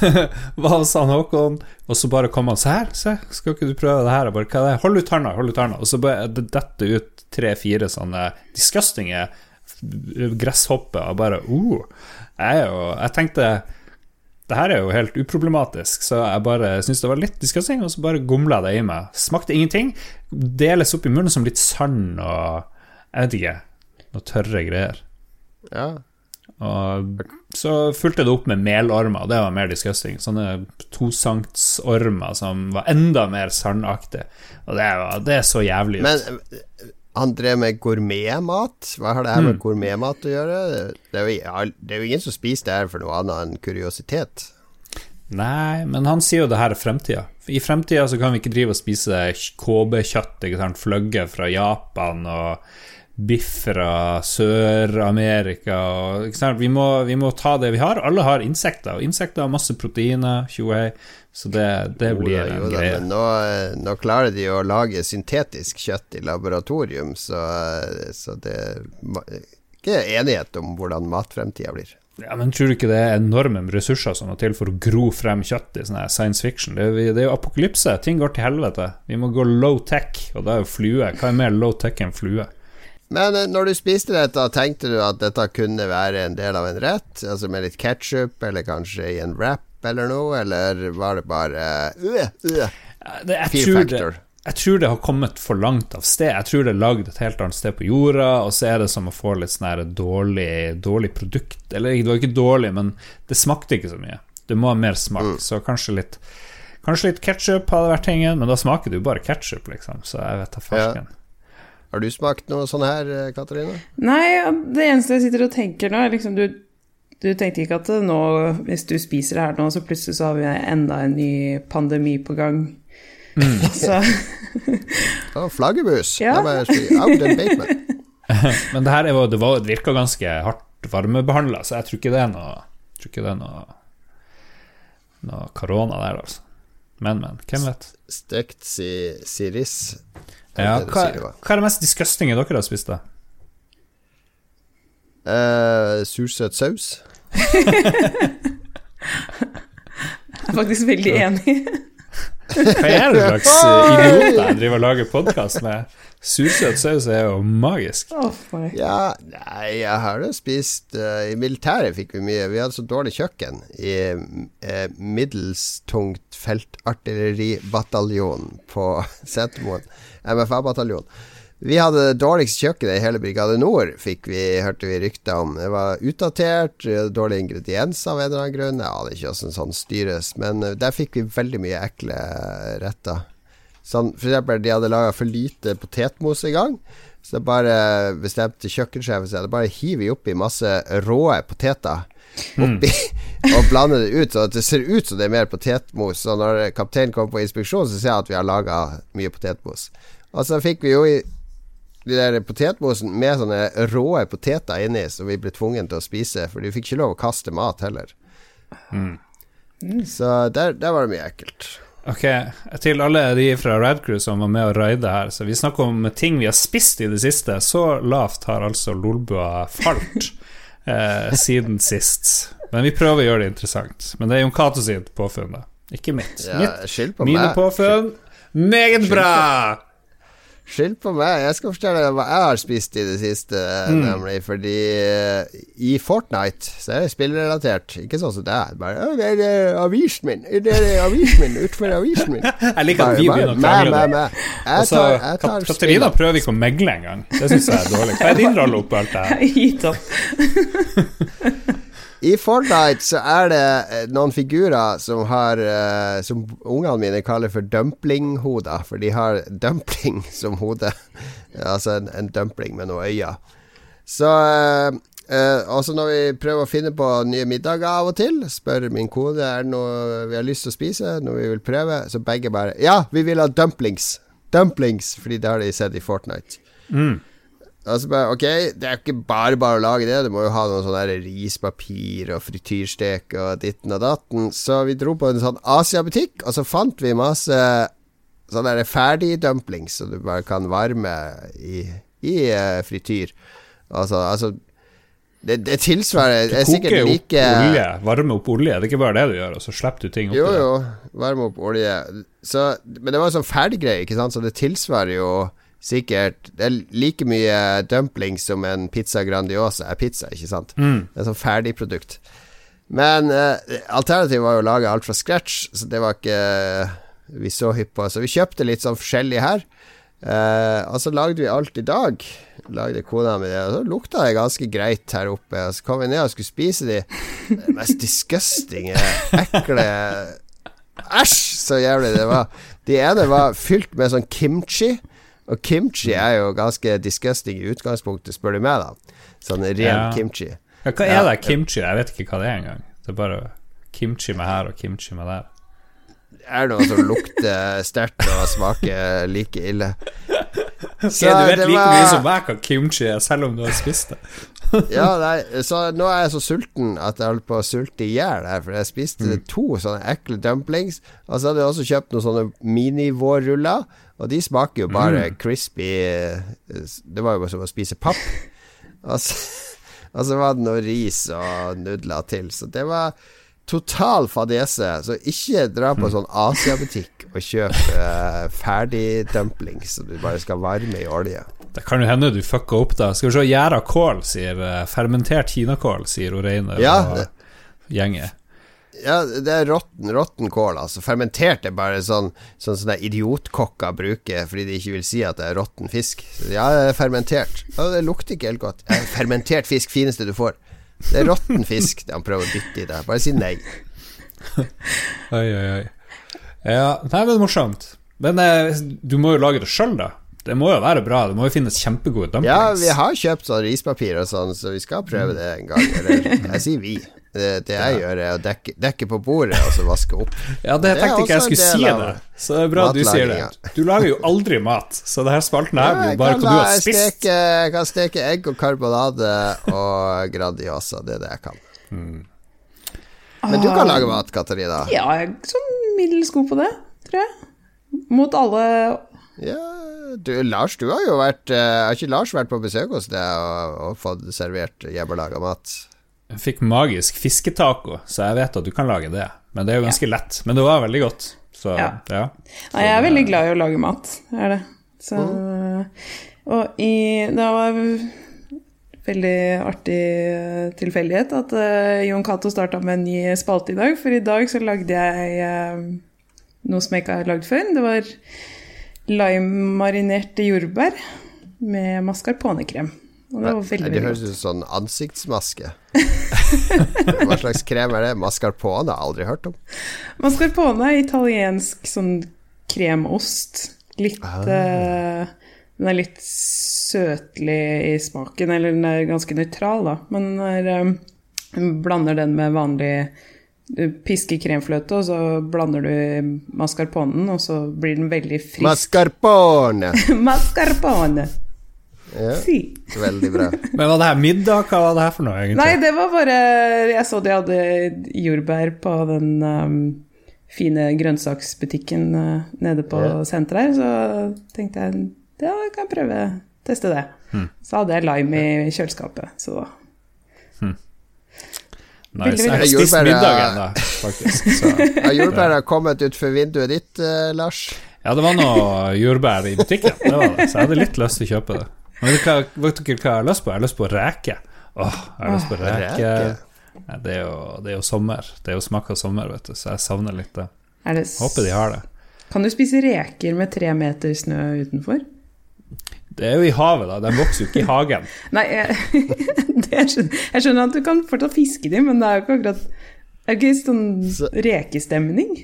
hva sa Håkon? Og så bare kom han Se her, se, skal ikke du prøve det her? bare, hva er det? Hold ut hånda, hold ut hånda. Og så bare det detter ut tre-fire sånne disgustinge gresshopper, og bare oh, jeg, jo, jeg tenkte det her er jo helt uproblematisk, så jeg bare syntes det var litt disgusting, og så bare gomla det i meg. Smakte ingenting. Deles opp i munnen som litt sand og Jeg vet ikke. Noe tørre greier. Ja. Og så fulgte det opp med melormer, det var mer disgusting. Sånne tosanktormer som var enda mer sandaktige. Og det, var, det er så jævlig ut. Men han drev med gourmetmat? Hva har det her med mm. gourmetmat å gjøre? Det er, jo, det er, jo, ingen som spiser det her for noe annet enn kuriositet. Nei, men han sier jo det her er fremtida. I fremtida så kan vi ikke drive og spise KB-kjøtt, fløgge fra Japan og biff fra Sør-Amerika. Vi, vi, må ta det vi har. Alle har insekter, og insekter har masse proteiner. Tjohei. Så det, det blir en greie. Nå, nå, klarer de å lage syntetisk kjøtt i laboratorium, så, så det er ikke enighet om hvordan matfremtida blir. Ja, men Tror du ikke det er enorme ressurser som må til for å gro frem kjøtt i sånn science fiction? Det er, det er, jo apokalypse. Ting går til helvete. Vi må gå low tech, og da er jo flue. Hva er mer low tech enn flue? Men eh, når du spiste dette, tenkte du at dette kunne være en del av en rett? Altså med litt ketsjup, eller kanskje i en wrap eller noe? Eller var det bare uh, uh, det, jeg, tror det, jeg, tror det, har kommet for langt av sted. Jeg tror det er lagd et helt annet sted på jorda, og så er det som å få litt sånn dårlig, dårlig produkt. Eller det var ikke dårlig, men det smakte ikke så mye. Du må ha mer smak, mm. så kanskje litt Kanskje litt ketsjup hadde vært tingen, men da smaker det jo bare ketsjup, liksom. Så jeg vet da farsken. Ja. Har du smakt noe sånn her, eh, Katarina? Nei, det eneste jeg sitter og tenker nå, er liksom du, du tenkte ikke at nå, hvis du spiser det her nå, så plutselig så har vi enda en ny pandemi på gang. Mm. så oh, Flaggermus! Ja. Men det her er jo, det, var, det virka ganske hardt varmebehandla, så jeg tror ikke det er noe tror ikke det er noe noe korona der, altså. Men, men. Hvem vet? Stekt si, siris. Ja, hva, hva, er det mest disgustinge dere har spist, da? Uh, Sursøt saus. jeg er faktisk veldig enig. Hva er det slags idioter jeg driver og lager podkast med? Sursøt saus er jo magisk. Oh, ja, nei, jeg har jo spist uh, I militæret fikk vi mye. Vi hadde så dårlig kjøkken i uh, middels tungt feltartilleribataljon på Setermoen. MFA-bataljon. Vi hadde det dårligste kjøkkenet i hele Brigade Nord, fikk vi, hørte vi rykter om. Det var utdatert, dårlige ingredienser av en eller annen grunn. Jeg aner ikke hvordan sånn styres, men eh, der fikk vi veldig mye ekle retter. Sånn, for eksempel, de hadde laga for lite potetmos i gang. Så det bare bestemte kjøkkensjefen seg Det bare hiver vi oppi masse råe poteter oppi mm. og blander det ut, så det ser ut som det er mer potetmos. Så når kapteinen kommer på inspeksjon, så ser jeg at vi har laga mye potetmos. Og så fikk vi jo i de der potetmosen med sånne råe poteter inni, som vi ble tvunget til å spise, for de fikk ikke lov å kaste mat heller. Mm. Så der, der, var det mye ekkelt. Ok, til alle de fra Radcrew som var med å raide her, så vi snakker om ting vi har spist i det siste. Så lavt har altså Lolbua falt eh, siden sist. Men vi prøver å gjøre det interessant. Men det er Jon Cato sitt påfunn, da. Ikke mitt. Ja, mitt mine påfunn, meget bra! Skyld på meg. Jeg skal fortelle hva jeg har spist i det siste, mm. nemlig. Fordi uh, i Fortnite så er det spillrelatert. Ikke sånn som det er. Bare det er, det er avisen min. Det er avisen min utenfor avisen min. jeg liker at vi begynner å krangle. Jeg tar, jeg tar Katarina prøver ikke å megle engang. Det syns jeg er dårlig. Hva er din rolle oppi alt det her? Gitt opp. I Fortnite så er det eh, noen figurer som har uh, Som ungene mine kaller for dumplinghoder, for de har dumpling som hode. altså en, en, dumpling med noen øyne. Så uh, også når vi prøver å finne på nye middager av og til, spør min kone er det noe vi har lyst til å spise, noe vi vil prøve, så begge bare Ja, vi vil ha dumplings! Dumplings, fordi det har de sett i Fortnite. Mm. Altså bare, ok, Det er ikke bare bare å lage det. Du må jo ha noe sånn rispapir og frityrstek og ditten og datten. Så vi dro på en sånn Asia-butikk, og så fant vi masse sånne ferdigdumplings som du bare kan varme i, i uh, frityr. Altså, altså det, det tilsvarer Du koker jo like, opp olje, varmer opp olje. Det er ikke bare det du gjør, og så slipper du ting oppi Jo, jo, varme opp olje. Så, men det var en sånn ferdiggreie, ikke sant, så det tilsvarer jo sikkert Det er like mye dumplings som en pizza Grandiosa er pizza, ikke sant? Mm. Det er sånn ferdigprodukt. Men eh, alternativet var jo å lage alt fra scratch, så det var ikke vi så hypp på. Så vi kjøpte litt sånn forskjellig her. Eh, og så lagde vi alt i dag. Lagde kona mi det, og så lukta det ganske greit her oppe. Og så kom vi ned og skulle spise de det mest disgusting, ekle Æsj, så jævlig det var. De ene var fylt med sånn kimchi. Og kimchi er jo ganske disgusting i utgangspunktet, spør du meg, da. Sånn ren ja. kimchi. Ja, hva er det kimchi? Jeg vet ikke hva det er engang. Det er bare kimchi med her og kimchi med der. Det er noe som lukter sterkt og smaker like ille. Så ja, du vet like var... mye som meg hva kimchi er, selv om du har spist det. ja, nei, så nå er jeg så sulten at jeg holder på å sulte i hjel her, for jeg spiste mm. to sånne ekle dumplings, og så hadde jeg også kjøpt noen sånne minivårruller. Og de smaker jo bare mm. crispy Det var jo som å spise papp. Altså, Og så var det noe ris og nudler til. Så det var total fadese. Så ikke dra på sånn Asia-butikk og kjøp uh, ferdigdumplings som du bare skal varme i olje. Det kan jo hende du fucka opp, da. Skal vi se, gjæra kål, sier uh, Fermentert kinakål, sier Oreine ja, og gjengen. Ja, det er råtten, råtten kål, altså. Fermentert er bare sånn Sånn sånne idiotkokker bruker fordi de ikke vil si at det er råtten fisk. Ja, det er fermentert. Ja, det lukter ikke helt godt. Ja, fermentert fisk, fineste du får. Det er råtten fisk han prøver å dytte i deg. Bare si nei. oi, oi, oi. Ja, det er vel morsomt. Men eh, du må jo lage det sjøl, da. Det må jo være bra. Det må jo finnes kjempegode dumplings. Ja, vi har kjøpt sånn rispapir og sånn, så vi skal prøve det en gang. Eller jeg sier vi. Det, det jeg ja. gjør, er å dekke, dekke, på bordet og så vaske opp. Ja, det, det tenkte ikke jeg skulle si det, så det er bra at du sier det. Du lager jo aldri mat, så det her spalten her blir bare hva du har spist. Steke, jeg kan steke egg og karbonade og Grandiosa, det er det jeg kan. Mm. Men du kan lage mat, Katarina? Ja, jeg er sånn middels god på det, tror jeg. Mot alle Ja, du, Lars, du har jo vært uh, Har ikke Lars vært på besøk hos deg og, og fått servert hjemmelaga mat? Jeg fikk magisk fisketaco, så jeg vet at du kan lage det. Men det er jo ganske ja. lett. Men det var veldig godt. Så, ja. ja. Så, jeg er veldig glad i å lage mat, er det. Så, mm. Og i Det var veldig artig tilfeldighet at uh, Jon Cato starta med en ny spalte i dag. For i dag så lagde jeg uh, noe som jeg ikke har lagd før. Det var lime-marinerte jordbær med mascarponekrem. Det var veldig, det høres ut som sånn ansiktsmaske. Hva slags krem er det? Mascarpone har aldri hørt om. Mascarpone er italiensk sånn kremost. Litt ah. uh, Den er litt søtlig i smaken, eller den er ganske nøytral, da. Men den um, blander den med vanlig du pisker kremfløte, og så blander du mascarponen, og så blir den veldig frisk. Mascarpone! mascarpone. Ja, si. Veldig bra. Men var det her middag? Hva var det her for noe, egentlig? Nei, det var bare Jeg så de hadde jordbær på den um, fine grønnsaksbutikken uh, nede på ja. senteret her, så tenkte jeg ja, jeg kan prøve teste det. Hmm. Så hadde jeg lime i kjøleskapet, så hmm. Nice. Jeg har spist middagen, da, faktisk. Har jordbæra kommet utfor vinduet ditt, uh, Lars? Ja, det var noe jordbær i butikken, det var det. så jeg hadde litt lyst til å kjøpe det. Hva, vet dere hva jeg har lyst på? Jeg har lyst på reke. Åh, jeg har lyst på reke. Ja, det, er jo, det, er jo, sommer. Det er jo smak av sommer, vet du, så jeg savner litt det. det Håper de har det. Kan du spise reker med tre meter snø utenfor? Det er jo i havet, da. De vokser jo ikke i hagen. Nei, jeg, skjønner, jeg, skjønner, at du kan fortsatt fiske dem, men det er jo ikke akkurat Det er ikke sånn rekestemning.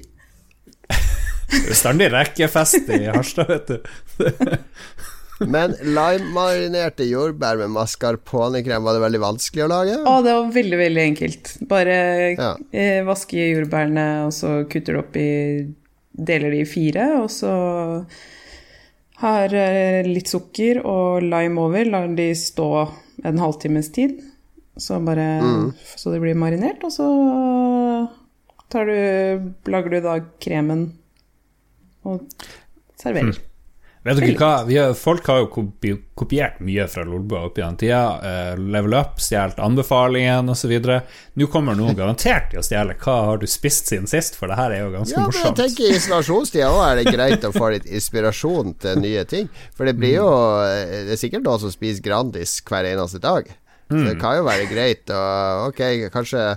Det bestandig rekefest i Harstad, vet du. Men lime-marinerte jordbær med mascarponekrem, var det veldig vanskelig å lage? Å, det var veldig, veldig enkelt. Bare ja. Eh, vaske jordbærene, og så kutter du opp i Deler de i fire, og så har eh, litt sukker og lime over. Lar de stå en halvtimes tid, så, bare, mm. så det blir marinert. Og så du, lager du da kremen og serverer. Mm. Vet dere hva, har, Folk har jo kopi, kopiert mye fra Lolbua opp gjennom tida. Uh, level Up, stjålet anbefalingen osv. Nå kommer noen garantert til å stjele hva har du spist siden sist, for det her er jo ganske ja, morsomt. Ja, men jeg tenker I isolasjonstida òg er det greit å få litt inspirasjon til nye ting. For det blir jo eh, Det er sikkert noen som spiser Grandis hver eneste dag. Så det mm. kan jo være greit å Ok, kanskje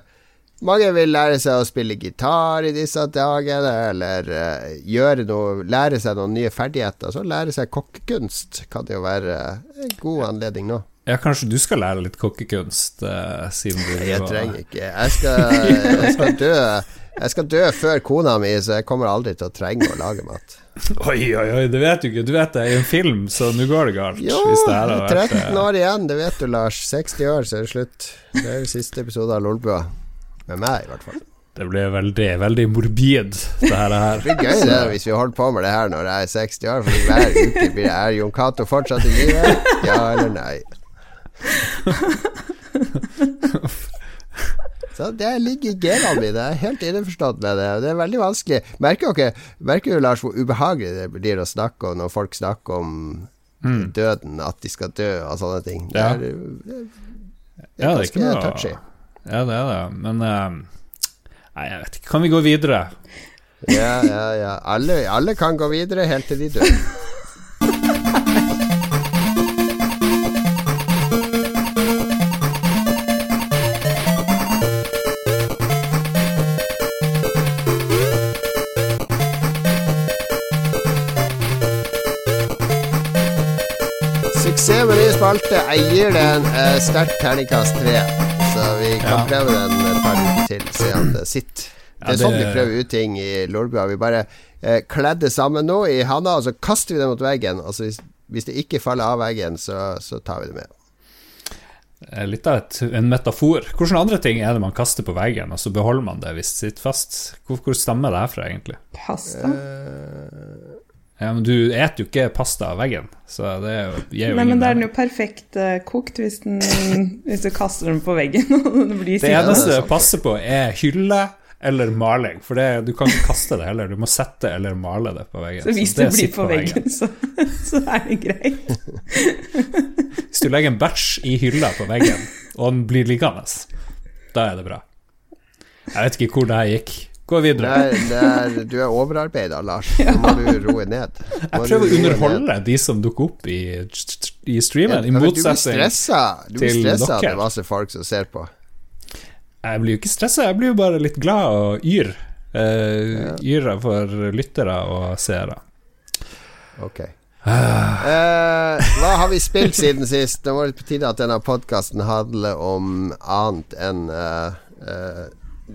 mange vil lære seg å spille gitar i disse dagene, eller uh, noe, lære seg noen nye ferdigheter. Så lære seg kokkekunst kan det jo være en god anledning nå. Ja, kanskje du skal lære litt kokkekunst, uh, siden du Jeg trenger ikke. Jeg skal, jeg skal, dø Jeg skal dø før kona mi, så jeg kommer aldri til å trenge å lage mat. Oi, oi, oi, det vet du ikke. Du vet det er en film, så nå går det galt. Jo, det er 13 eh, år igjen, det vet du, Lars. 60 år, så er det slutt. Det er jo siste episode av Lolbua. Med meg, i hvert fall. Det blir veldig, veldig morbid, det her. Det blir gøy det hvis vi holder på med det her når jeg er 60 år, for hver uke blir det Er Jon Cato fortsatt i live? Ja eller nei? Så Det ligger i genene mine. Jeg er helt innforstått med det. Det er veldig vanskelig. Merker dere, merker du, Lars, hvor ubehagelig det blir å snakke om når folk snakker om mm. døden, at de skal dø og sånne ting? Det er, Det er ja, det er ikke noe touchy. Ja, det er det, men uh, Nei, jeg vet ikke. Kan vi gå videre? Ja, ja, ja. Alle, alle kan gå videre helt til de dør. Suksess med ny spalte. eier den eh, sterkt terningkast tre. Så vi kan ja. prøve den et par uker til, se at det sitter. Det er sånn vi prøver ut ting i Lolbua. Vi bare eh, kledde sammen nå i handa, og så kaster vi det mot veggen. Altså hvis, hvis det ikke faller av veggen, så, så tar vi det med. Litt av et, en metafor. Hvilke andre ting er det man kaster på veggen, og så beholder man det hvis det sitter fast? Hvor, hvor stammer det herfra, egentlig? Pasta? Uh, ja, men du et jo ikke pasta av veggen, så det gir jo Nei, men da er den jo perfekt uh, kokt hvis, den, hvis, du kaster den på veggen. det, det eneste det passer på, er hylle eller maling. For det, du kan ikke kaste det heller, du må sette eller male det på veggen. Så hvis så det, det blir på, på veggen, så, så, er det greit? hvis du legger en bæsj i hylla på veggen, og den blir liggende, da er det bra. Jeg vet ikke hvor det her gikk. Gå videre. Det er, det er, du er overarbeida, Lars. Nå må du roe ned. Jeg prøver å underholde de som dukker opp i, i streamen, i motsetning til dere. Du blir stressa av det er masse folk som ser på. Jeg blir jo ikke stressa, jeg blir jo bare litt glad og yr. Uh, Yra for lyttere og seere. Ok. Uh, hva har vi spilt siden sist? Det var på tide at denne podkasten handler om annet enn uh, uh,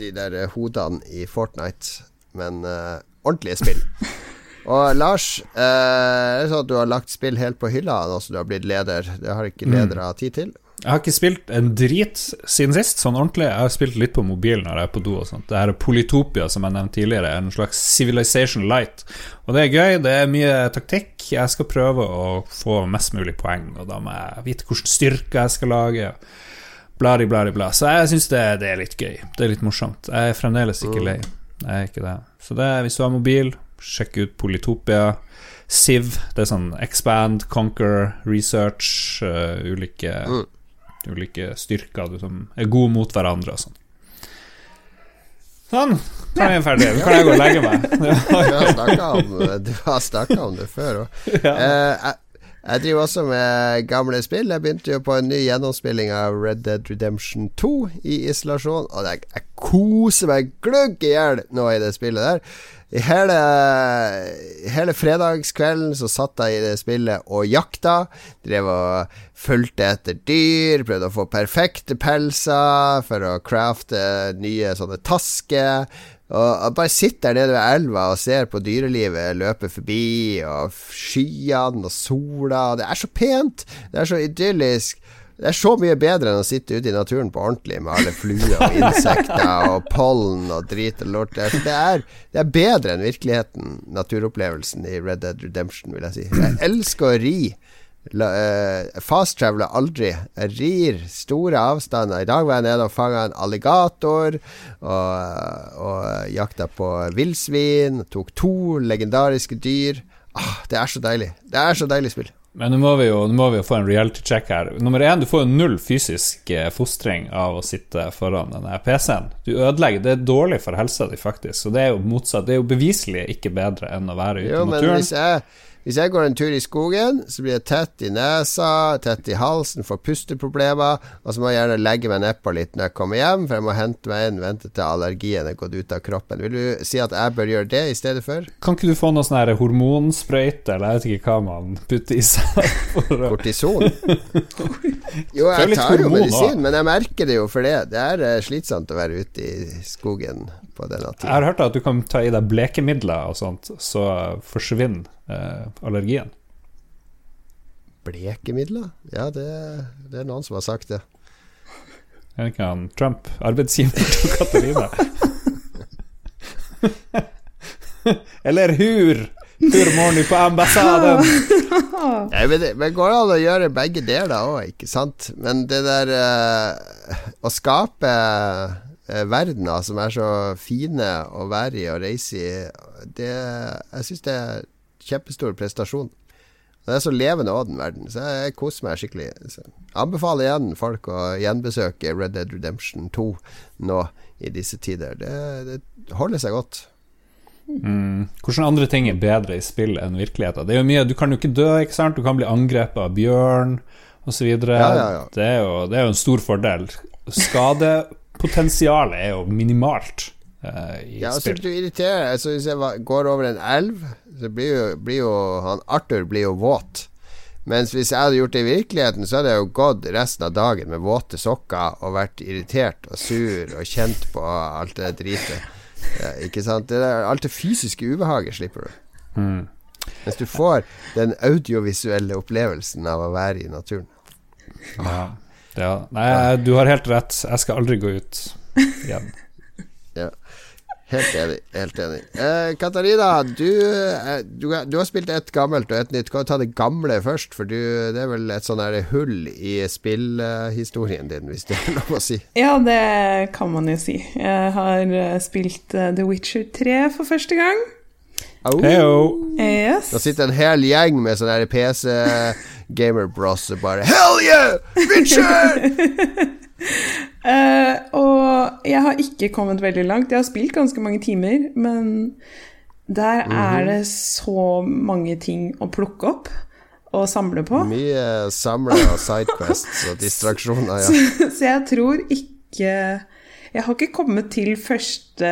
de der hodene i Fortnite, men ordentlige spill. Og Lars, er det sånn at du har lagt spill helt på hylla nå som du har blitt leder? Det har ikke mm. ledere tid til? Jeg har ikke spilt en drit siden sist, sånn ordentlig. Jeg har spilt litt på mobilen når jeg er på do og sånt. Det her er Polytopia, som jeg nevnte tidligere, en slags Civilization Light. Og det er gøy, det er mye taktikk. Jeg skal prøve å få mest mulig poeng, og da må jeg vite hvilken styrke jeg skal lage. Bladi, bladi, bla. Så jeg syns det, det, er litt gøy. Det er litt morsomt. Jeg er fremdeles ikke lei. Jeg er ikke det. Så det, hvis du har mobil, sjekk ut Polytopia. Siv, det er sånn expand, conquer, research, uh, ulike mm ulike styrker som er gode mot hverandre og sånn. Sånn, da er vi ferdige. Nå kan jeg gå og legge meg. du har snakka om, det før òg. Ja. Eh, jeg, jeg, driver også med gamle spill. Jeg begynte jo på en ny gjennomspilling av Red Dead Redemption 2 i isolasjon, og jeg, jeg koser meg gløgg i hjel nå i det spillet der. I hele, hele fredagskvelden så satt jeg i det spillet og jakta. Drev og fulgte etter dyr, prøvde å få perfekte pelser for å crafte nye sånne tasker. Og bare sitter der nede ved elva og ser på dyrelivet løpe forbi, og skyene og sola. Det er så pent! Det er så idyllisk. Det er så mye bedre enn å sitte ute i naturen på ordentlig med alle fluer og insekter og pollen og drit og lort. Det er, det er bedre enn virkeligheten, naturopplevelsen i Red Dead Redemption, vil jeg si. Jeg elsker å ri. Uh, fast traveler aldri. Rir store avstander. I dag var jeg nede og fanga en alligator og, og jakta på villsvin. Tok to legendariske dyr. Ah, det er så deilig. Det er så deilig spill. Men nå må, vi jo, må vi jo få en reality check her. Nummer én, du får jo null fysisk eh, fostring av å sitte foran denne PC-en. Du ødelegger Det er dårlig for helsa di, faktisk. Så det er jo motsatt. Det er jo beviselig ikke bedre enn å være ute i naturen. Men hvis jeg hvis jeg går en tur i skogen, så blir det tett i nesa, tett i halsen, får pusteproblemer, og så må jeg gjerne legge meg nedpå litt når jeg kommer hjem, for jeg må hente meg inn, vente til allergien er gått ut av kroppen. Vil du si at jeg bør gjøre det i stedet for? Kan ikke du få noe sånn hormonsprøyte, eller jeg vet ikke hva man putter i seg? Kortison? jo, jeg tar jo medisin, men jeg merker det jo for det. Det er eh, slitsomt å være ute i skogen på denne tida. Jeg har hørt at du kan ta i deg blekemidler og sånt, så forsvinner eh, allergien. Blekemidler? Ja, det, det, er noen som har sagt det. Er det ikke han Trump, arbeidsgiver til Katarina? Eller Hur! hur Hurmorny på ambassaden! Nei, men, det, men går an å gjøre begge deler òg, ikke sant? Men det der uh, Å skape uh, verdener som er så fine å være i og reise i, det Jeg syns det er kjempestor prestasjon. Det er så levende òg, den verden. Så jeg koser meg skikkelig. Så anbefaler igjen folk å gjenbesøke Red Dead Redemption 2 nå i disse tider. Det, det holder seg godt. Mm. Hvordan andre ting er bedre i spill enn virkeligheten? Det er jo mye, Du kan jo ikke dø, ikke sant? Du kan bli angrepet av bjørn osv. Ja, ja, ja. det, er jo, det er jo en stor fordel. Skadepotensialet er jo minimalt. Uh, og ja, altså, du irriterer altså, Hvis jeg går over en elv, så blir jo, blir jo han Arthur blir jo våt. Mens hvis jeg hadde gjort det i virkeligheten, så hadde jeg jo gått resten av dagen med våte sokker og vært irritert og sur og kjent på alt det dritet. Ja, ikke sant? Det der, alt det fysiske ubehaget slipper du. Mm. Mens du får den audiovisuelle opplevelsen av å være i naturen. Ja. ja. Nei, du har helt rett. Jeg skal aldri gå ut igjen. Helt enig. helt enig eh, Katarina, du, eh, du, du, har spilt et gammelt og et nytt. Kan du ta det gamle først? For du, det er vel et sånn hull i spillhistorien din, hvis det er lov å si? Ja, det kan man jo si. Jeg har eh, spilt uh, The Witcher 3 for første gang. Oh. Yes. Da sitter en hel gjeng med sånn PC Gamer Bros og bare Hell yeah! Witcher! Uh, og jeg har ikke kommet veldig langt. Jeg har spilt ganske mange timer, men der mm er det så mange ting å plukke opp og samle på. Mye samle og sidequests og distraksjoner, ja. så, så, jeg tror ikke Jeg har ikke kommet til første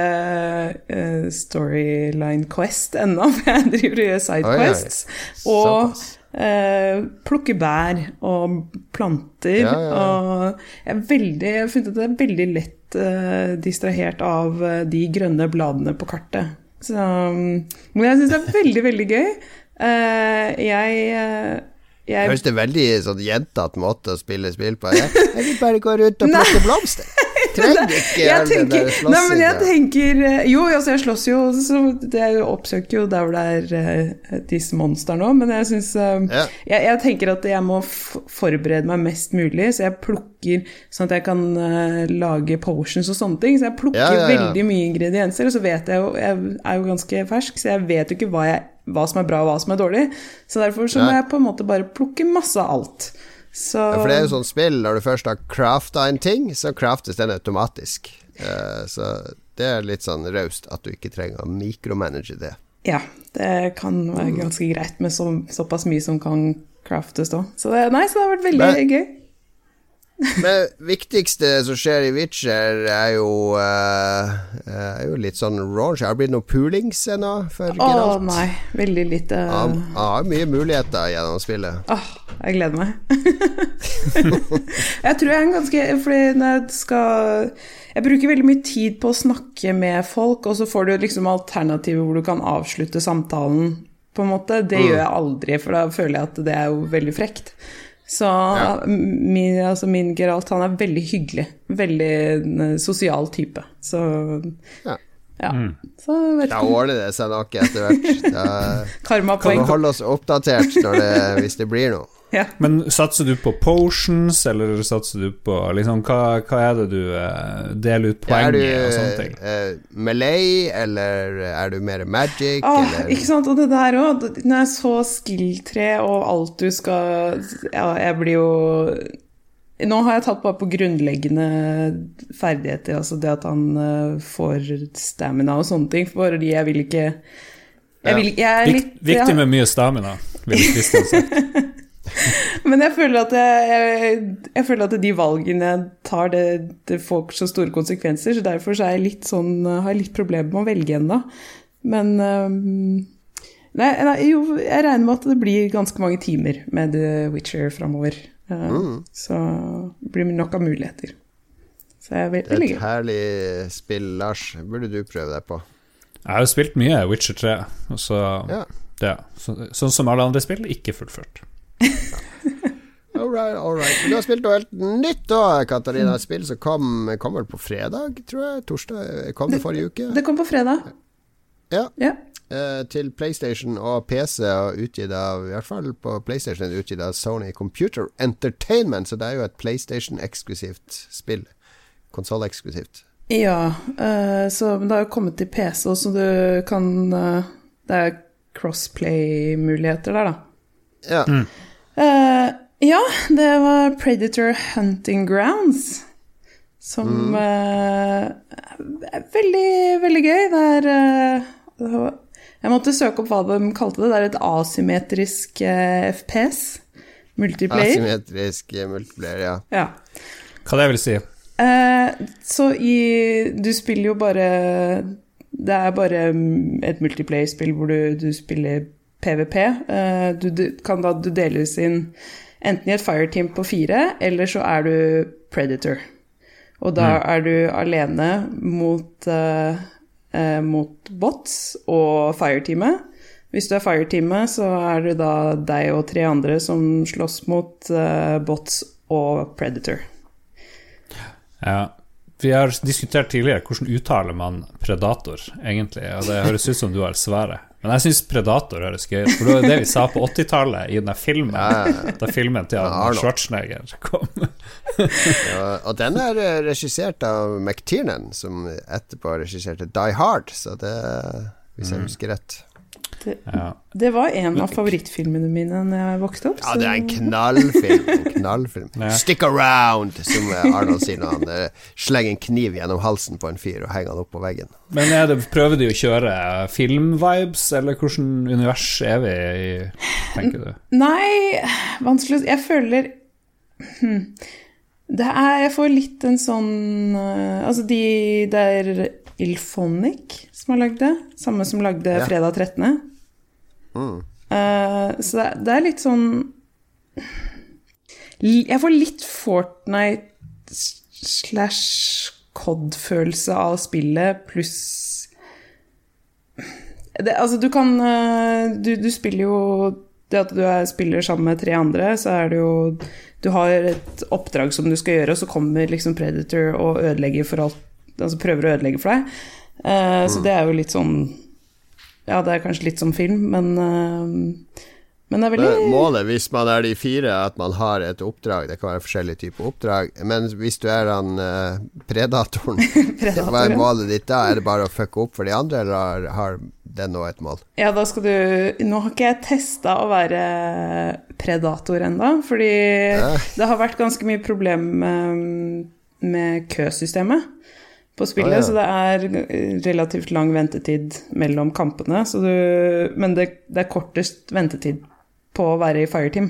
uh, storyline quest ennå, for jeg driver og gjør sidequests. Og eh, plukke bær og planter. Ja, ja, og jeg, veldig, jeg har funnet at det er veldig lett uh, distrahert av uh, de grønne bladene på kartet. Så, men jeg syns det er veldig, veldig gøy. Jeg jeg Høres det veldig sånn jentete måte å spille spill på? Jeg, jeg vil bare gå rundt og plukke blomster. Trenger ikke. Nei, men jeg tenker eh, Jo, altså, jeg slåss jo, så jeg oppsøker jo der hvor det er uh, disse monstrene òg, men jeg syns uh, ja. jeg, jeg, tenker at jeg må forberede meg mest mulig, så jeg plukker sånn at jeg kan lage potions og sånne ting. Så jeg plukker ja, ja, veldig mye ingredienser, og så vet jeg jo Jeg er jo ganske fersk, så jeg vet jo ikke hva jeg hva som er bra og hva som er dårlig. Så derfor så må jeg på en måte bare plukke masse av alt. Så ja, For det er jo sånn spill, når du først har crafta en ting, så craftes den automatisk. Uh, så det er litt sånn raust at du ikke trenger å mikromanage det. Ja, det kan være ganske greit med så, såpass mye som kan craftes da. Så det, nei, så det har vært veldig Men, gøy. Men viktigste som skjer i Witcher, er jo, uh, er jo litt sånn raunch. Har det blitt noe poolings ennå? Å nei, veldig lite. Han har mye muligheter gjennom spillet. Åh, jeg gleder meg. jeg tror jeg er en ganske Fordi når jeg skal Jeg bruker veldig mye tid på å snakke med folk, og så får du liksom alternativer hvor du kan avslutte samtalen, på en måte. Det mm. gjør jeg aldri, for da føler jeg at det er jo veldig frekt. Så ja. min, altså min, Geralt, han er veldig hyggelig. Veldig sosial type. Så ja. ja. Mm. Så da ordner det seg nok etter hvert. Da kan vi holde oss oppdatert det, hvis det blir noe. Ja. Men satser du på potions, eller satser du på liksom, hva, hva er det du uh, deler ut poeng i og sånne ting? Uh, Malay, eller er du mer magic? Ah, ikke sant, og det der òg. Når jeg så skill-tre og alt du skal Ja, jeg blir jo nå har jeg tatt bare på grunnleggende ferdigheter, altså det at han uh, får stamina og sånne ting, fordi jeg vil ikke jeg vil, jeg er litt, Viktig med mye stamina, vil Kristian sagt. Men jeg føler, at jeg, jeg, jeg føler at de valgene jeg tar, det, det, får så store konsekvenser. Så derfor så jeg litt sånn, har jeg litt problemer med å velge ennå. Men um, nei, nei, jo, jeg regner med at det blir ganske mange timer med The Witcher framover. Uh, mm. Så det blir nok av muligheter. Så jeg vil, Det er et herlig spill, Lars. Burde du prøve deg på? Jeg har jo spilt mye Witcher 3, og så ja. Ja, så, sånn som alle andre spill, ikke fullført. all right, all right. Men du har spilt noe helt nytt da, Katarina. Et spill som kom, kom vel på fredag, tror jeg? Torsdag? Kom det, forrige uke? Det kom på fredag. Ja. ja. Eh, til PlayStation og PC, og utgitt av I hvert fall på PlayStation er utgitt av Sony Computer Entertainment, så det er jo et PlayStation-eksklusivt spill. Konsolleksklusivt. Ja, eh, så det har jo kommet til PC, så du kan uh, Det er crossplay-muligheter der, da. Ja. Mm. Uh, ja, det var Predator Hunting Grounds. Som mm. uh, er veldig, veldig gøy. Det er uh, Jeg måtte søke opp hva de kalte det. Det er et asymmetrisk FPS. Multiplayer. Asymmetrisk multiplayer, ja. ja. Hva det vil si? så i Du spiller jo bare Det er bare et multiplayer-spill hvor du, du spiller PVP. Uh, du, du, kan da du deles inn enten i et fireteam på fire, eller så er du predator. Og da mm. er du alene mot, uh, uh, mot bots og fireteamet. Hvis du er fireteamet, så er det da deg og tre andre som slåss mot bots og predator. Ja. Vi har diskutert tidligere hvordan uttaler man predator, egentlig. Og det høres ut som du har svaret. Men jeg syns Predator høres gøy ut, for det var det vi sa på 80-tallet i den filmen. Ja, Da filmen til Arnold Schwarzenegger kom. ja, og den er eh, regissert av McTiernan, som etterpå regisserte Die Hard, så det, hvis jeg mm. husker rett. Det, ja. det, var en av favorittfilmene mine da jeg vokste opp. Ja, det er en knallfilm. En knallfilm. ja. Stick around, som Arnold sier når han uh, slenger en kniv gjennom halsen på en fyr og henger han opp på veggen. Men er det, prøver de å kjøre filmvibes, eller hvordan univers er vi i, tenker du? Nei, vanskelig Jeg føler hm. Det er Jeg får litt en sånn uh, Altså, de der Ilphonic som har lagd det. Samme som lagde ja. Fredag 13. Mm. Uh, så det, det, er litt sånn Jeg får litt Fortnite slash COD-følelse av spillet, pluss det, Altså, du kan uh, du, du, spiller jo Det at du er, spiller sammen med tre andre, så er det jo Du har et oppdrag som du skal gjøre, og så kommer liksom Predator og ødelegger for alt Altså prøver å ødelegge for deg. Uh, mm. Så det er jo litt sånn Ja, det er kanskje litt som film, men uh, men det er veldig Målet, hvis man er de fire, at man har et oppdrag. Det kan være forskjellige typer oppdrag. Men hvis du er han uh, predatoren, predatoren, hva er målet ditt da? Er det bare å fucke opp for de andre, eller har det nå et mål? Ja, da skal du Nå har ikke jeg testa å være predator ennå, fordi ja. det har vært ganske mye problem med, med køsystemet på spillet, ah, ja. så det er relativt lang ventetid mellom kampene. Du, men det, det, er kortest ventetid på å være i fireteam.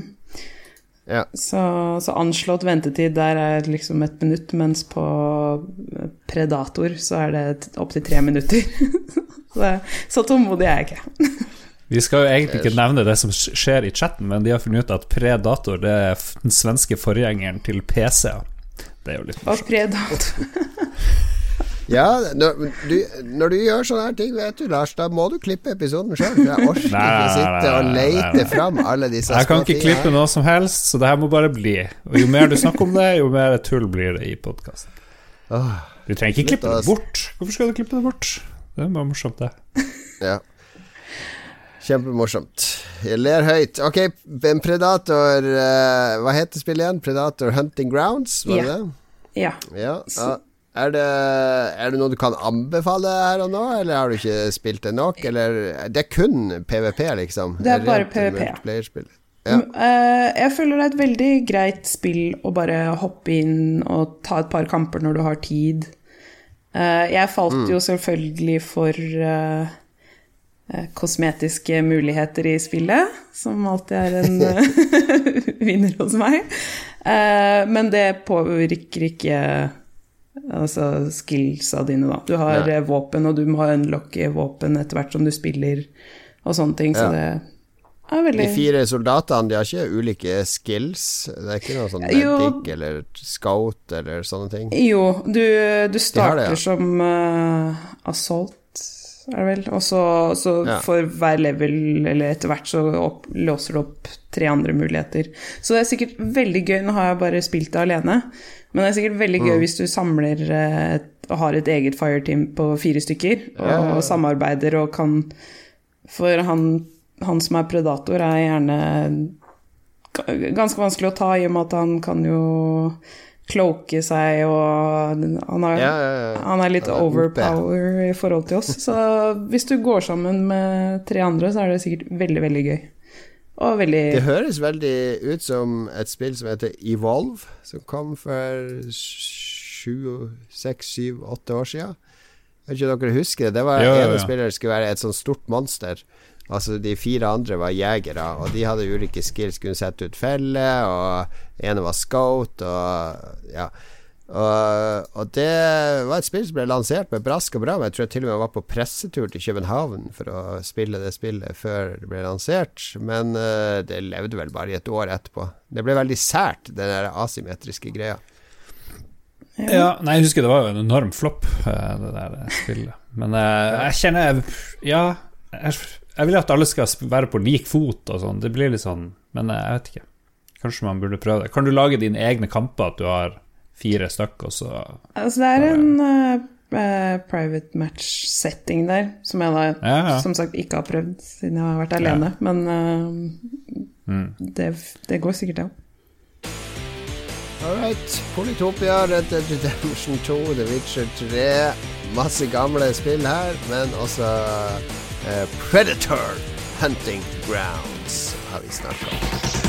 Ja. Så, så, anslått ventetid der er liksom et minutt, mens på Predator så er det opptil tre minutter. så, så tålmodig er jeg ikke. Vi skal jo egentlig ikke nevne det som skjer i chatten, men de har funnet ut at Predator det er den svenske forgjengeren til PC. Det er jo litt morsomt. Og Predator Ja, når du, når du, gjør sånne her ting, vet du, Lars, da må du klippe episoden sjøl. Jeg orker ikke sitte og leite fram alle disse Jeg kan ikke klippe noe som helst, så det her må bare bli. Og jo mer du snakker om det, jo mer tull blir det i podkasten. Du trenger ikke klippe det bort. Hvorfor skal du klippe det bort? Det er bare morsomt, det. Ja. Kjempemorsomt. Jeg ler høyt. Ok, en Predator uh, Hva heter spillet igjen? Predator Hunting Grounds, var det ja. det? Ja. ja. Ja. Er det, er det, noe du kan anbefale her og nå, eller har du ikke spilt det nok? Eller det er kun PVP, liksom? Det er bare PVP. Ja. Mm, eh, jeg føler det er et veldig greit spill å bare hoppe inn og ta et par kamper når du har tid. Eh, jeg falt mm. jo selvfølgelig for uh, kosmetiske muligheter i spillet, som alltid er en vinner hos meg. Men det påvirker ikke Altså skillsa dine, da. Du har ja. Eh, våpen, og du må unlocke våpen etter hvert som du spiller, og sånne ting. Så det er veldig De fire soldatene, de har ikke ulike skills? Det er ikke noe sånn medic eller scout eller sånne ting? Jo, du, du starter det, ja. som uh, assault er det vel. Og så, så ja. for hver level, eller etter hvert, så opp, låser du opp tre andre muligheter. Så det er sikkert veldig gøy. Nå har jeg bare spilt det alene, men det er sikkert veldig gøy mm. hvis du samler et, og har et eget fireteam på fire stykker, og, ja, ja, samarbeider og kan For han, han, som er predator, er gjerne ganske vanskelig å ta, i og med at han kan jo cloake seg, og han er, han er litt overpower i forhold til oss. Så hvis du går sammen med tre andre, så er det sikkert veldig, veldig gøy. Og veldig Det høres veldig ut som et spill som heter Evolve, som kom for sju, seks, syv, åtte år siden. Jeg vet ikke om dere husker det. Det var ja, ja, ja. ene spiller skulle være et sånt stort monster. Altså De fire andre var jegere, og de hadde ulike skills. Kunne sette ut felle, og ene var scout, og ja. Og, og, det var et spill som ble lansert med brask og bram. Jeg tror jeg til og med var på pressetur til København for å spille det spillet før det ble lansert. Men uh, det levde vel bare i et år etterpå. Det ble veldig sært, den der asymmetriske greia. Ja. ja, nei, jeg husker det var jo en enorm flopp, eh, det der spillet. Men uh, jeg kjenner Ja, jeg, jeg, vil at alle skal være på lik fot og sånn. Det blir litt sånn Men jeg vet ikke. Kanskje man burde prøve det. Kan du lage dine egne kamper, at du har fire stykker, så Altså, det er en uh, private match-setting der, som jeg da ja, ja. som sagt ikke har prøvd siden jeg har vært alene. Ja. Men uh, mm. det, det, går sikkert, det òg. Alright. Politopia, Red Dead Redemption 2, The Witcher 3. Masse gamle spill her, men også Eh, predator Hunting Grounds har vi snakka om.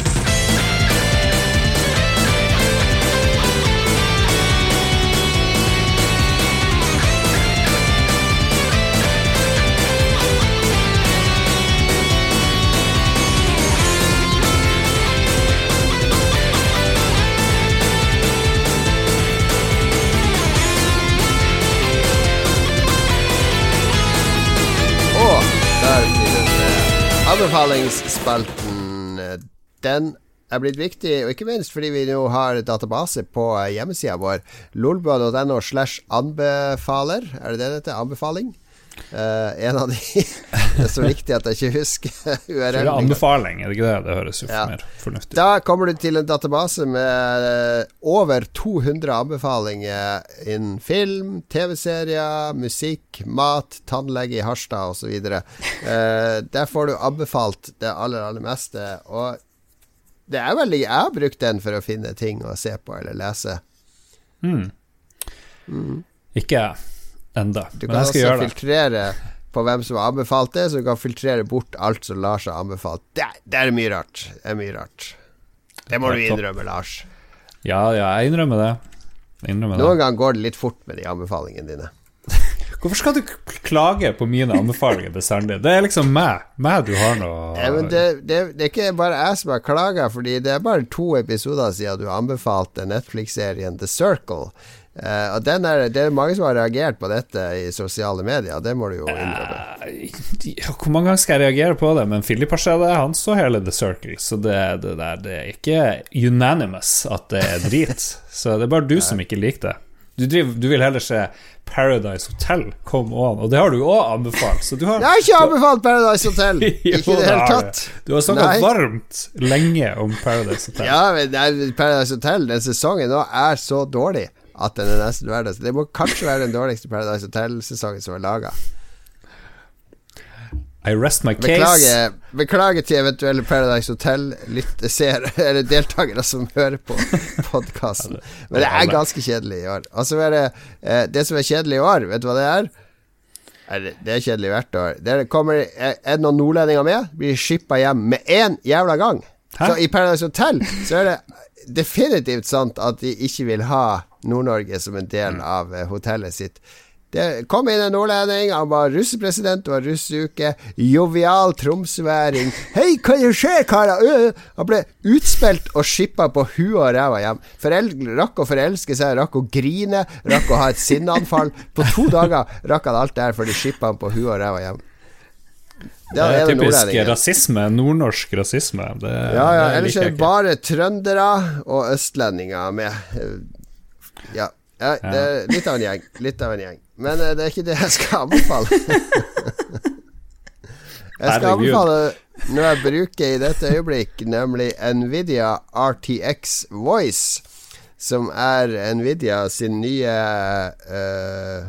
Anbefalingsspalten, den er blitt viktig, og ikke minst fordi vi nå har database på hjemmesida vår. lolbua.no slash anbefaler. Er det det det heter? Anbefaling? Uh, en av de Det er så viktig at jeg ikke husker URL. Det er anbefaling, er det ikke det? Det høres jo ja. mer fornuftig ut. Da kommer du til en database med eh, over 200 anbefalinger innen film, TV-serier, musikk, mat, tannlege i Harstad osv. Uh, eh, der får du anbefalt det aller, aller meste. Og det er veldig Jeg har brukt den for å finne ting å se på eller lese. Mm. Mm. Ikke jeg enda. Du kan også filtrere på hvem som har anbefalt det, så du kan filtrere bort alt som Lars har anbefalt. Det, det er mye rart. Det er mye rart. Det må du innrømme, Lars. Ja, ja, jeg innrømmer det. Jeg innrømmer Noen ganger går det litt fort med de anbefalingene dine. Hvorfor skal du klage på mine anbefalinger bestandig? Det er liksom meg. Meg du har noe ja, det, det, det, er ikke bare jeg som har klaga, Fordi det er bare to episoder siden du anbefalte Netflix-serien The Circle. Uh, og er, Det er mange som har reagert på dette i sosiale medier, det må du jo innrømme. Uh, hvor mange ganger skal jeg reagere på det? Men Philip det, han så hele The Circle, så det, det, der, det er ikke unanimous at det er drit. så det er bare du som ikke liker det. Du, driver, du, vil heller se Paradise Hotel come on, og det har du òg anbefalt. Har, jeg har ikke anbefalt Paradise Hotel! ikke i det hele tatt. Du har snakka varmt lenge om Paradise Hotel. ja, men Paradise Hotel, den sesongen nå, er så dårlig at den er nesten verdt det. Det må kanskje være den dårligste Paradise Hotel-sesongen som er laga. I rest my case. Beklager, beklager til eventuelle Paradise Hotel-deltakere eller som hører på podkasten. Men det er ganske kjedelig i år. Og det, er det som er kjedelig i år, vet du hva det er? Det er kjedelig hvert år. Det kommer, er det noen nordlendinger med? Blir shippa hjem med én jævla gang. Hæ? Så i Paradise Hotel så er det definitivt sant at de ikke vil ha Nord-Norge som en del mm. av eh, hotellet sitt. Det kom inn en nordlending, han var russepresident, det var russeuke. Jovial tromsværing. 'Hei, hva skjer, karer?' Han ble utspilt og skippa på huet og ræva hjem. Foreldre, rakk å forelske seg, rakk å grine, rakk å ha et sinneanfall. På to dager rakk han alt det her før de skippa han på huet og ræva hjem. Det er, det er typisk rasisme. Nordnorsk rasisme. Det, ja, ja. Ellers er det bare trøndere og østlendinger med. Ja. ja det er litt av en gjeng. Litt av en gjeng. Men eh, det er ikke det jeg skal anbefale. jeg skal anbefale noe jeg bruker i dette øyeblikk, nemlig Nvidia RTX Voice, som er Nvidia sin nye uh,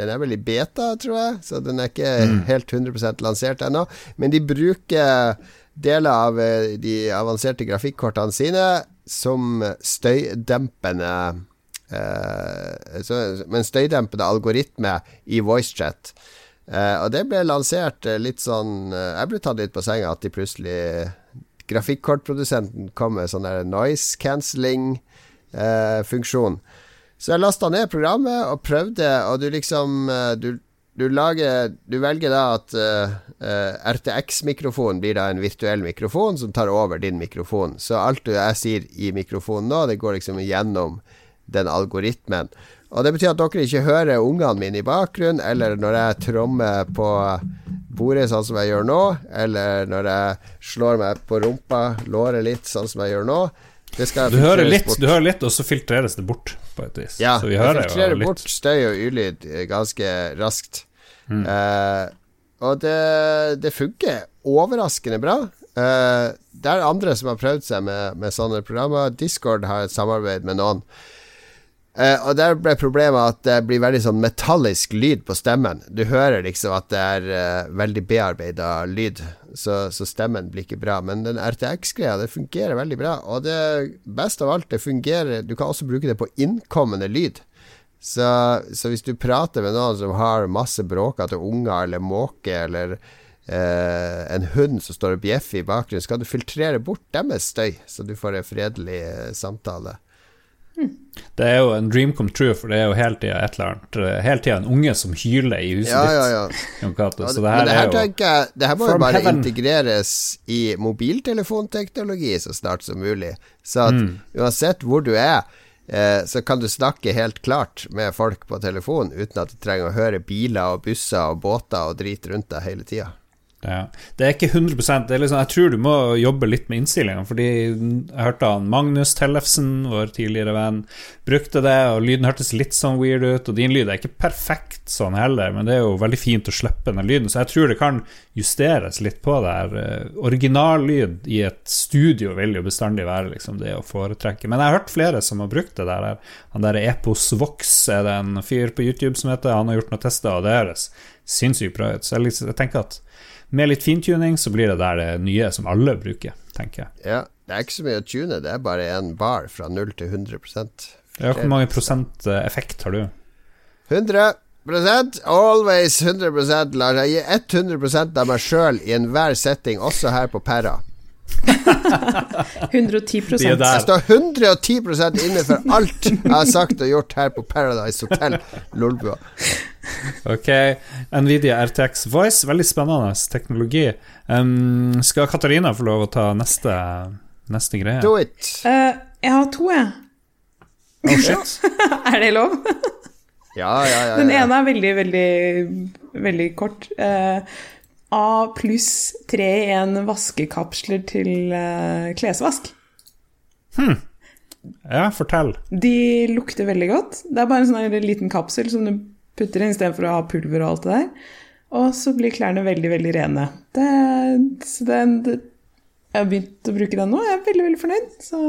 den er vel i beta, tror jeg, så den er ikke mm. helt 100% lansert ennå. Men de bruker deler av eh, de avanserte grafikkortene sine som støydempende så, men støydempende algoritme i voicechat. Uh, og det ble lansert uh, litt sånn uh, Jeg ble tatt litt på senga at de plutselig Grafikkortprodusenten kom med sånn der noise cancelling-funksjon. så jeg lasta ned programmet og prøvde, og du liksom du, du, lager Du velger da at RTX-mikrofonen blir da en virtuell mikrofon som tar over din mikrofon. Så alt jeg sier i mikrofonen nå, det går liksom gjennom den algoritmen. Og Det betyr at dere ikke hører ungene mine i bakgrunnen, eller når jeg trommer på bordet sånn som jeg gjør nå, eller når jeg slår meg på rumpa, låret litt, sånn som jeg gjør nå. du hører litt, bort. du hører litt, og så filtreres det bort, på et vis. Ja, så vi hører filtrerer jo bort støy og ulyd eh, ganske raskt. Mm. Uh, og det, det, funker overraskende bra. Uh, det er andre som har prøvd seg med, med sånne programmer. Discord har et samarbeid med noen. Uh, og der ble problemet at det blir veldig sånn metallisk lyd på stemmen. Du hører liksom at det er uh, veldig bearbeida lyd, så, så, stemmen blir ikke bra. Men den RTX-greia, det fungerer veldig bra. Og det beste av alt, det fungerer Du kan også bruke det på innkommende lyd. Så, så hvis du prater med noen som har masse bråkete unger eller måke eller uh, en hund som står og bjeffer i bakgrunnen, så kan du filtrere bort deres støy, så du får en fredelig samtale. Det er jo en dream come true, for det er jo hele tida et eller annet eh, Hele tida en unge som hyler i huset ja, ja, ja. ditt. Så det her, det her, er jo jeg, det her må jo bare heaven. integreres i mobiltelefonteknologi så snart som mulig. Så at mm. uansett hvor du er, eh, så kan du snakke helt klart med folk på telefon uten at du trenger å høre biler og busser og båter og drit rundt deg hele tida. Ja. Det er ikke 100% det er liksom, Jeg tror du må jobbe litt med innstillingene. Fordi jeg hørte han Magnus Tellefsen, vår tidligere venn, brukte det, og lyden hørtes litt sånn weird ut. Og din lyd er ikke perfekt sånn heller, men det er jo veldig fint å slippe den lyden. Så jeg tror det kan justeres litt på det. Eh, originallyd i et studio vil jo bestandig være liksom det å foretrekke. Men jeg har hørt flere som har brukt det der. Han der Epos Vox er det en fyr på YouTube som heter. Han har gjort noen tester, og det høres sinnssykt bra ut. Så jeg, liksom, jeg tenker at med litt fintuning så blir det der det nye som alle bruker, tenker jeg. Ja, det er ikke så mye å tune, det er bare en bar fra 0 til 100% Ja, Hvor mange prosent eh, effekt har du? 100% Always 100% Jeg gir 100% av meg sjøl i enhver setting, også her på Perra. 110 Jeg står 110% inne for alt jeg har sagt og gjort her på Paradise Hotel Lolbua. Ok. Nvidia RTX Voice, veldig spennende teknologi. Um, skal Katarina få lov å ta neste, neste greie? Do it. Uh, jeg har to, jeg. Oh, shit. er det lov? ja, ja, ja, ja, Den ene er veldig, veldig, veldig kort. Uh, A pluss 3 i en vaskekapsler til uh, klesvask. Hm. Ja, fortell. De lukter veldig godt. Det er bare en sånn liten kapsel som du putter inn istedenfor å ha pulver og alt det der. Og så blir klærne veldig, veldig rene. Det, det, det, jeg har begynt å bruke den nå, jeg er veldig veldig fornøyd. Så...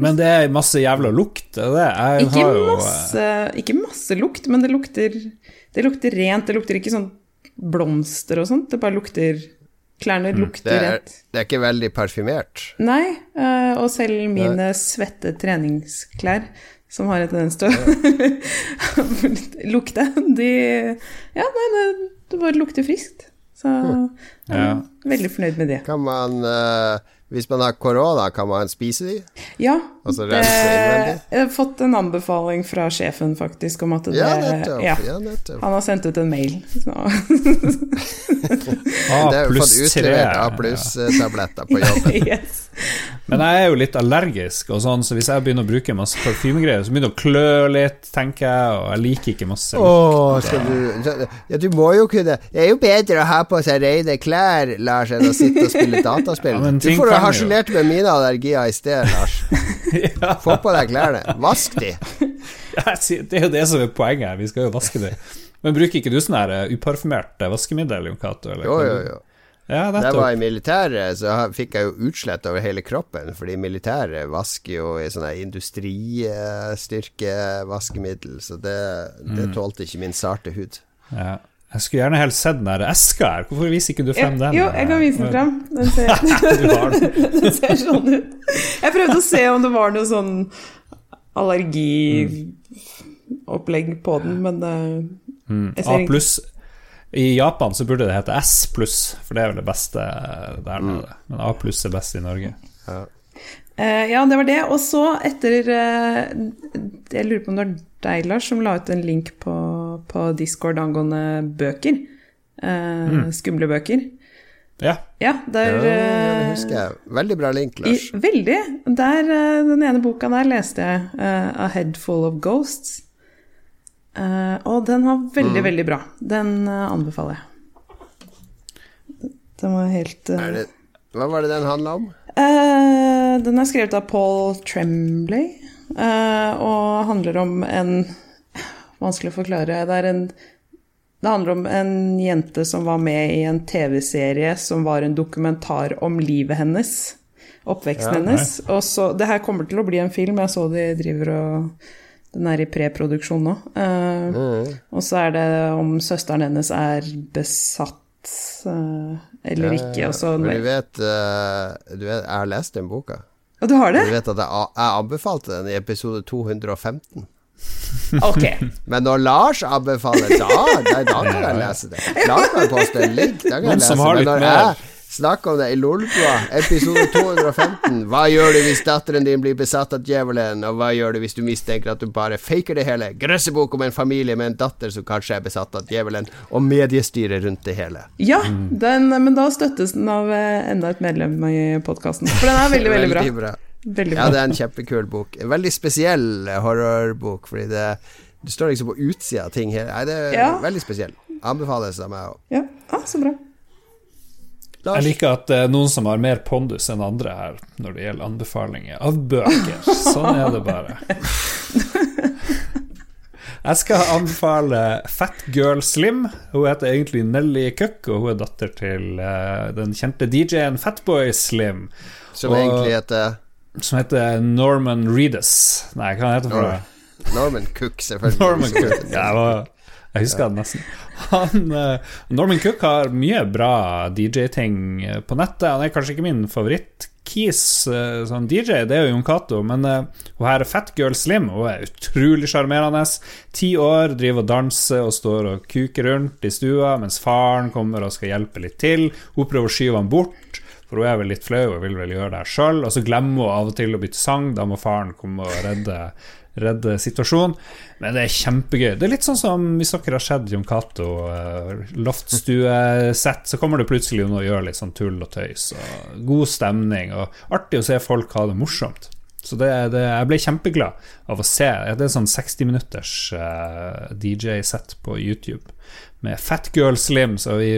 Men det er masse jævla lukt? Er? Ikke, jo... masse, ikke, masse, lukt, men det lukter, det lukter rent. Det lukter ikke sånn blomster og sånt. Det bare lukter Klærne mm. lukter det er, rett. Det er ikke veldig parfymert? Nei, uh, og selv mine Nei. svette treningsklær, som har en tendens til å lukte, de Ja, nei, det, det bare lukter friskt. Så jeg er veldig fornøyd med det. Kan man uh, hvis man har korona, kan man spise de? Ja. Altså, det, jeg har fått en anbefaling fra sjefen, faktisk, om at det Ja, nettopp. Ja. Ja, nettopp. Han har sendt ut en mail. A det er jo fått utlevert A pluss-tabletter på jobben. yes. Men jeg er jo litt allergisk, og sånn, så hvis jeg begynner å bruke masse parfymegreier, så begynner det å klø litt, tenker jeg, og jeg liker ikke masse. Åh, skal du Ja, du må jo kunne Det er jo bedre å ha på seg rene klær, Lars, enn å sitte og spille dataspill. Ja, du får harselert med mine allergier i sted, Lars. ja. Få på deg klærne. Vask de. Det er jo det som er poenget. Vi skal jo vaske de. Men bruker ikke du sånn her eh, uparfymert vaskemiddel, Jon Cato? Jo, jo, jo. Ja, da jeg var i militæret, så fikk jeg jo utslett over hele kroppen. Fordi militæret vasker jo i sånne industristyrkevaskemiddel, så det, det mm. tålte ikke min sarte hud. Ja. Jeg skulle gjerne helst sett den der eska her. Hvorfor viser ikke du frem den? Jo, jeg kan vise den frem. Den ser, den ser sånn ut. Jeg prøvde å se om det var noe sånn allergiopplegg på den, men jeg A ikke I Japan så burde det hete S pluss, for det er vel det beste der nede. Mm. Men A pluss er best i Norge. Ja. Uh, ja, det var det. Og så etter uh, Jeg lurer på om det var deg, Lars, som la ut en link på, på Discord angående bøker. Uh, mm. Skumle bøker. Ja. ja, der, ja, det husker jeg. Veldig bra link, Lars. I, veldig. Der, den ene boka der leste jeg, 'A Head Full of Ghosts'. og den var veldig, mm. veldig bra. Den anbefaler jeg. Den var helt det, Hva var det den handla om? Uh, den er skrevet av Paul Tremblay uh, og handler om en Vanskelig å forklare. Det, en, det handler om en jente som var med i en TV-serie som var en dokumentar om livet hennes. Oppveksten ja, hennes. Og så, det her kommer til å bli en film. Jeg så de driver og Den er i preproduksjon nå. Uh, mm. Og så er det om søsteren hennes er besatt eller ikke. Også, Men du vet, uh, du vet, jeg har lest den boka. Og du har det? Du vet at jeg, jeg anbefalte den i episode 215. Ok. Men når Lars anbefaler, da, da, da kan jeg lese det. Da kan jeg poste en link. Da kan jeg lese. Men når jeg Snakk om det i Lolbua, episode 215. Hva gjør du hvis datteren din blir besatt av djevelen, og hva gjør du hvis du mistenker at du bare faker det hele? Grøssebok om en familie med en datter som kanskje er besatt av djevelen, og mediestyret rundt det hele. Ja, den, men da støttes den av eh, enda et medlem i podkasten. For den er veldig, veldig bra. bra. Veldig bra. Ja, det er en kjempekul bok. En veldig spesiell horrorbok, fordi det du står liksom på utsida av ting her. Nei, det er ja. veldig spesiell. Anbefales av meg òg. Ja. Ah, så bra. Lars? Jeg liker at det er noen som har mer pondus enn andre her når det gjelder anbefalinger av bøker. Sånn er det bare. Jeg skal anbefale Fat Girl Slim. Hun heter egentlig Nelly Cook, og hun er datter til uh, den kjente DJ-en Fatboy Slim. Som og, egentlig heter Som heter Norman Reedus. Nei, hva heter han? Norman Cook, selvfølgelig. Norman Cook. Ja, jeg, husker det nesten. Han, uh, Norman Cook har mye bra DJ-ting eh, på nettet. Han er kanskje ikke min favoritt-keys uh, som DJ, det er jo Jon Cato, men hun her er Fat Girl Slim. Hun er utrolig sjarmerende. Ti år, driver og danser og står og kuker rundt i stua mens faren kommer og skal hjelpe litt til. Hun prøver å skyve han bort. For hun er vel litt flau og vil vel gjøre det sjøl. Og så glemmer hun av og til å bytte sang. Da må faren komme og redde redde situasjonen. Men det er kjempegøy. Det er litt sånn som hvis dere har sett Jon Cato uh, loftstuesett, så kommer det plutselig noen og gjør litt sånn tull og tøys. Og god stemning, og artig å se folk ha det morsomt. Så det, det, jeg ble kjempeglad av å se. Det er sånn 60 minutters uh, DJ-sett på YouTube med Fatgirl Slim. Så vi,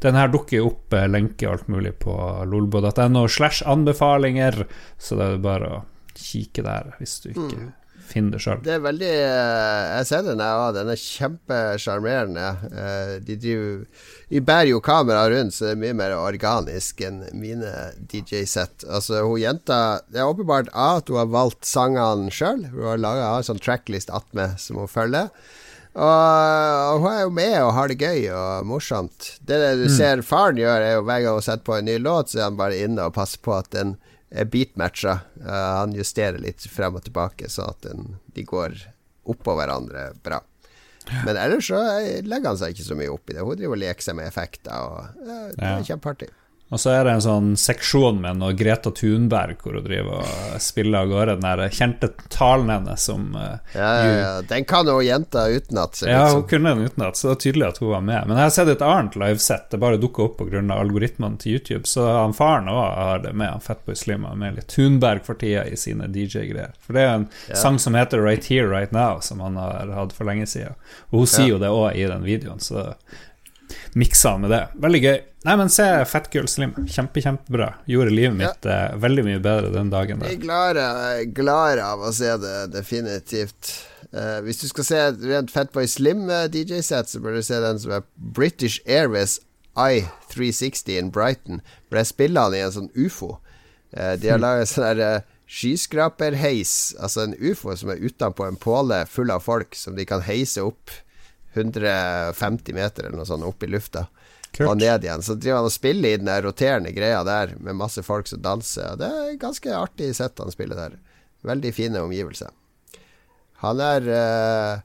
den her dukker opp uh, lenke alt mulig på lolbo.no slash anbefalinger, så det er bare å kikke der hvis du ikke mm. Finn det sjøl. Det er veldig eh, Jeg ser den, jeg òg. Den er kjempesjarmerende. Eh, de driver De bærer jo kamera rundt, så det er mye mer organisk enn mine DJ-sett. Altså, hun jenta Det er åpenbart A at hun har valgt sangene sjøl. Hun har laga en sånn tracklist attmed som hun følger. Og, hun er jo med og har det gøy og morsomt. Det du mm. ser faren gjør, er jo hver gang hun setter på en ny låt, så er han bare inne og passer på at den beatmatcha. Uh, han justerer litt frem og tilbake, så at den, de går oppå hverandre bra. Men ellers så legger han seg ikke så mye opp i det. Hun driver og leker seg med effekter, og det er kjempeartig. Og så er det en sånn seksjon med noe Greta Thunberg hvor hun driver og spiller av gårde den der kjente talen hennes som uh, ja, ja, ja, Den kan jo jenta utenat. Ja, hun kunne den utenat, så det er tydelig at hun var med. Men jeg har sett et annet livesett, det bare dukka opp pga. algoritmene til YouTube. Så han faren òg har det med, han Fatboy Slim har med litt Thunberg for tida i sine DJ-greier. For det er en ja. sang som heter Right Here Right Now, som han har hatt for lenge siden. Og hun sier jo det òg i den videoen, så miksa med det. Veldig gøy. Nei, men se Fat Girl Slim. Kjempe, kjempebra. Gjorde livet mitt ja. uh, veldig mye bedre den dagen der. Jeg er glad, av å se det, definitivt. Uh, hvis du skal se et rent Fatboy Slim uh, eh, så bør du se den som er British Airways I360 in Brighton. For jeg spiller han i en sånn ufo. De har laget sånn der skyskraperheis, altså en ufo som er utenpå en påle full av folk, som de kan heise opp 150 meter eller noe sånt opp i lufta. Kult. Og ned igjen. Så driver han og spiller i den der roterende greia der med masse folk som danser. Og Det er ganske artig sett han spiller der. Veldig fine omgivelser. Han er uh,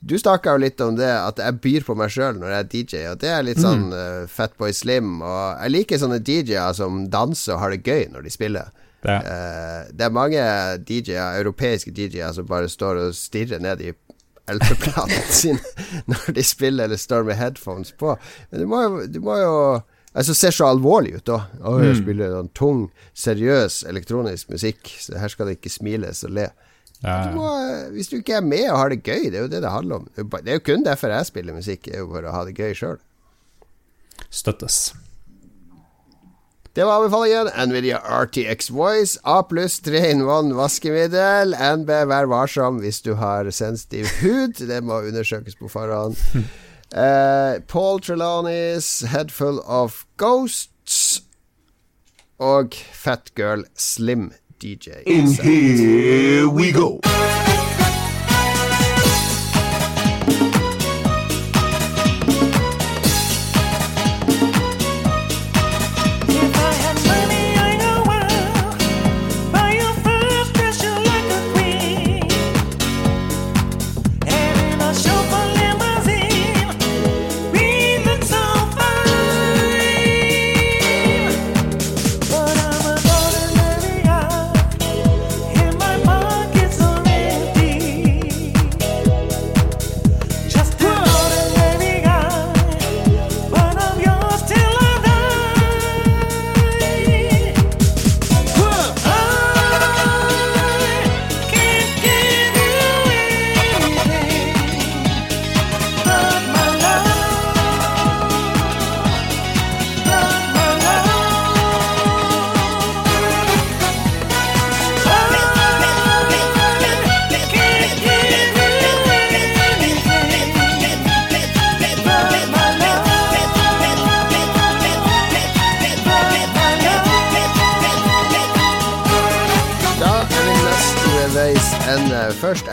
Du snakka jo litt om det, at jeg byr på meg sjøl når jeg er DJ, og det er litt sånn uh, Fatboy Slim. Og jeg liker sånne DJ-er som danser og har det gøy når de spiller. Ja. Uh, det er mange DJ-er, europeiske DJ-er, som bare står og stirrer ned i LP-platene sine når de spiller, eller står med headphones på. Men du må jo, du må jo Altså ser så alvorlig ut, da. Å, jeg mm. spiller sånn tung, seriøs elektronisk musikk, så her skal det ikke smiles og le. Ja. Du må, hvis du ikke er med og har det gøy, det er jo det det handler om. Det er jo kun derfor jeg spiller musikk, det er jo for å ha det gøy sjøl. Støttes. Det var anbefalingen. Nvidia RTX Voice, A pluss 3-in-1 vaskemiddel. NB, vær varsom hvis du har sensitiv hud. Det må undersøkes på forhånd. uh, Paul Head Full of Ghosts. Og Fat Girl Slim DJ. And here we go.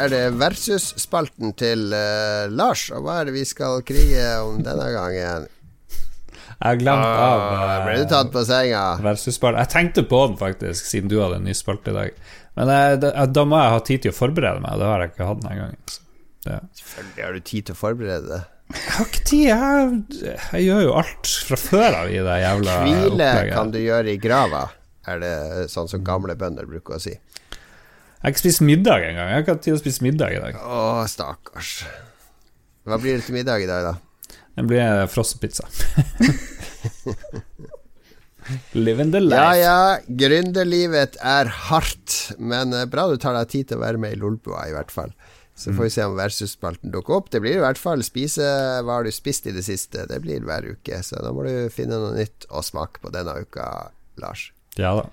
Er det versus-spalten til uh, Lars. Og hva er det vi skal krige om denne gangen? Jeg har glemt ah, av uh, Ble du tatt på senga? Versus-spalten. Jeg tenkte på den, faktisk, siden du hadde en ny spalte i dag. Men jeg, da, da, må jeg ha tid til å forberede meg. Det har jeg ikke hatt denne gangen. Ja. Selvfølgelig har du tid til å forberede deg. Jeg har ikke tid. Jeg, jeg, gjør jo alt fra før av i det jævla Hvile opplegget. kan du gjøre i grava, er det sånn som gamle bønder bruker å si. Jeg har ikke spist middag engang. Jeg har ikke hatt tid å spise middag i dag. Å, stakkars. Hva blir det til middag i dag, da? Det blir frossenpizza. Living the life. Ja ja, gründerlivet er hardt, men eh, bra du tar deg tid til å være med i Lolbua, i hvert fall. Så får vi se om versusspalten dukker opp. Det blir i hvert fall spise hva har du spist i det siste. Det blir hver uke, så da må du finne noe nytt å smake på denne uka, Lars. Ja da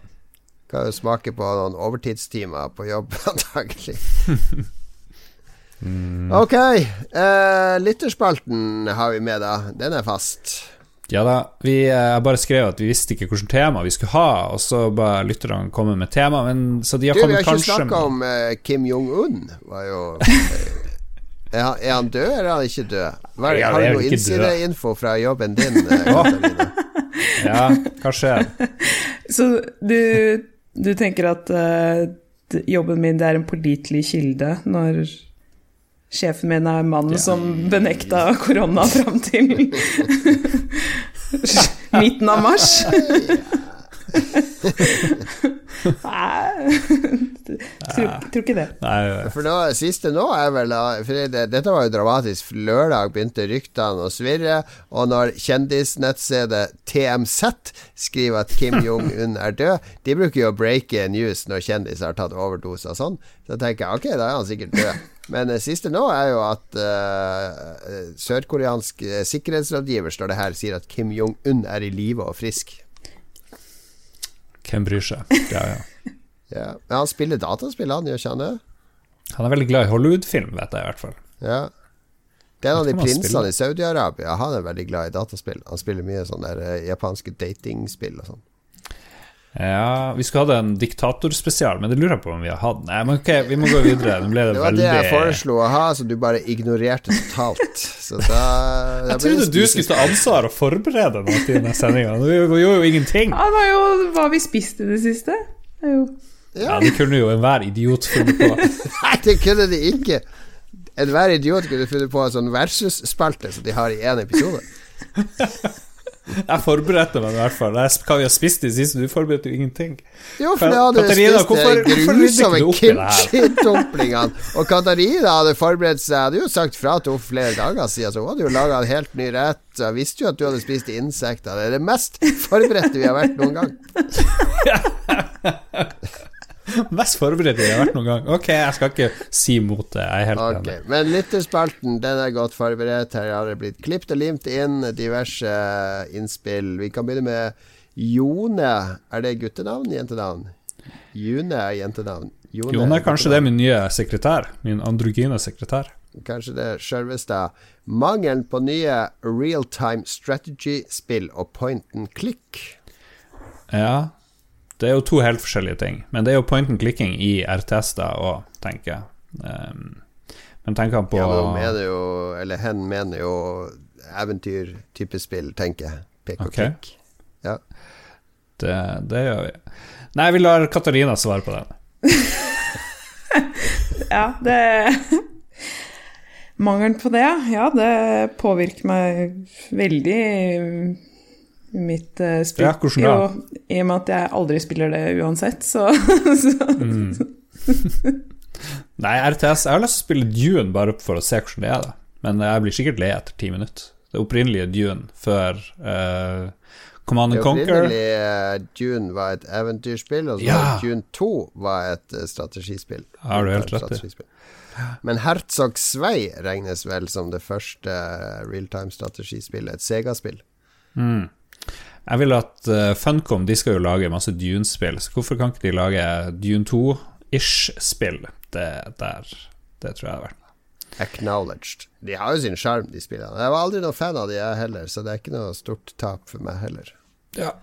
skal jo smake på noen overtidstimer på jobb, antagelig. mm. Ok. Eh, lytterspalten har vi med, da. Den er fast. Ja da. Vi uh, bare skrev at vi visste ikke hvilket tema vi skulle ha, og så bare lytterne komme med tema. Men, så de har du, Vi har ikke snakka om eh, Kim Jong-un. Var jo er han, er han, død, eller er han ikke død? Hva, har du noe innsideinfo fra jobben din? ja, hva skjer? Så du du tenker at uh, jobben min det er en pålitelig kilde når sjefen min er mannen ja. som benekta korona fram til midten av mars? Nei tror, tror, ikke det. Nei, for nå, siste nå er vel for det, Dette var jo dramatisk. Lørdag begynte ryktene å svirre, og når kjendisnettstedet TMZ skriver at Kim Jong-un er død De bruker jo å breake news når kjendiser har tatt overdose og sånn. Så tenker jeg ok, da er han sikkert død. Men det siste nå er jo at uh, sørkoreansk sikkerhetsrådgiver står det her, sier at Kim Jong-un er i live og frisk. Hvem bryr seg? Ja, ja. ja. Han spiller dataspill, han gjør ikke han det? Han er veldig glad i Hollywood-film, vet jeg i hvert fall. Ja. Det er en av de prinsene i Saudi-Arabia. Han er veldig glad i dataspill. Han spiller mye sånne der, uh, japanske datingspill og sånn. Ja, vi skulle hatt en diktatorspesial, men det lurer jeg på om vi har hatt. Nei, men ok, vi må gå videre. det, det var veldig... det jeg foreslo å ha, som du bare ignorerte totalt. Så da, da Jeg trodde du skulle ta ansvar og forberede noe til denne sendinga. Vi gjorde jo ingenting. Ja, det var jo hva vi spiste i det siste. Det jo... ja. ja, det kunne jo enhver idiot funnet på. Nei, det kunne de ikke. Enhver idiot kunne funnet på en sånn versus-spalte som de har i én episode. Jeg forberedte meg i hvert fall. Hva vi har spist i det siste? Du forberedte jo ingenting. Jo, for jeg hadde Katarina, spist hvorfor, grusomme kimchi-dumplingene. Og Katarina hadde forberedt seg Jeg hadde jo sagt fra til henne flere dager siden, så hun hadde jo laga en helt ny rett. Jeg visste jo at du hadde spist insekter. Det er det mest forberedte vi har vært noen gang. Mest forberedt jeg har vært noen gang. Ok, jeg skal ikke si mot det. Jeg er helt okay. enig. Men lytterspalten den er godt forberedt. Her har det blitt klippet og limt inn diverse innspill. Vi kan begynne med Jone. Er det guttenavn? Jentenavn? June er jentenavn. Jone, Jone er kanskje det min nye sekretær. Min androgyne sekretær. Kanskje det sjølveste. Mangelen på nye real-time strategy-spill og point and click. Ja, det er jo to helt forskjellige ting. Men det er jo point and clicking i RTS da òg, tenker jeg. Um, men tenker han på Ja, men mener jo, eller hen mener jo eventyrtype spill, tenker jeg. Pek og okay. klikk. Ja. Det, det, gjør vi. Nei, vi lar Katarina svare på den. ja, det Mangelen på det, ja, det påvirker meg veldig mitt uh, spill. Ja, hvordan da? Jo, I og med at jeg aldri spiller det uansett, så, så. Mm. Nei, RTS Jeg har lyst til å spille Dune bare for å se hvordan det er, da. Men jeg blir sikkert lei etter ti minutter. Det opprinnelige Dune før uh, Command and Conquer. Det opprinnelige Dune var et eventyrspill, og så ja. Dune 2 var et uh, strategispill. Har du helt rett i. Men Herzog Svei regnes vel som det første real time-strategispillet, et Sega-spill. Mm. Jeg vil at uh, Funcom de skal jo lage masse Dune-spill, så hvorfor kan ikke de lage Dune 2-ish-spill? Det der Det tror jeg er verdt Acknowledged. De har jo sin sjarm, de spillene. Jeg var aldri noen fan av de, jeg heller, så det er ikke noe stort tap for meg heller. Ja.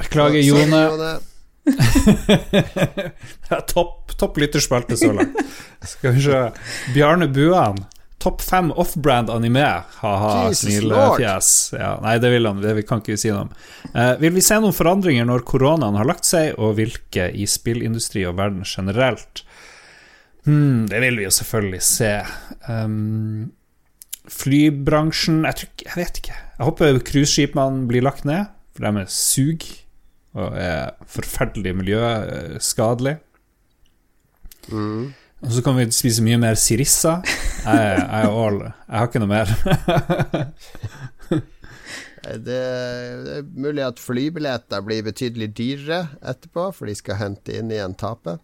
Beklager, Jone. Jone. topp topp lytterspalte så langt. Skal vi se Bjarne Buan Topp fem off-brand anime, ha-ha, smilefjes. Ja, nei, det vil han, det vi kan ikke si noe om. Eh, vil vi se noen forandringer når koronaen har lagt seg, og hvilke i spillindustri og verden generelt? Hmm, det vil vi jo selvfølgelig se. Um, flybransjen jeg, tror, jeg vet ikke. Jeg håper cruiseskipene blir lagt ned, for de er sug og er forferdelig miljøskadelig. Mm. Og så kan vi spise mye mer sirissa. Jeg, jeg, all, jeg har ikke noe mer. det, er mulig at flybilletter blir betydelig dyrere etterpå, for de skal hente inn igjen tapet.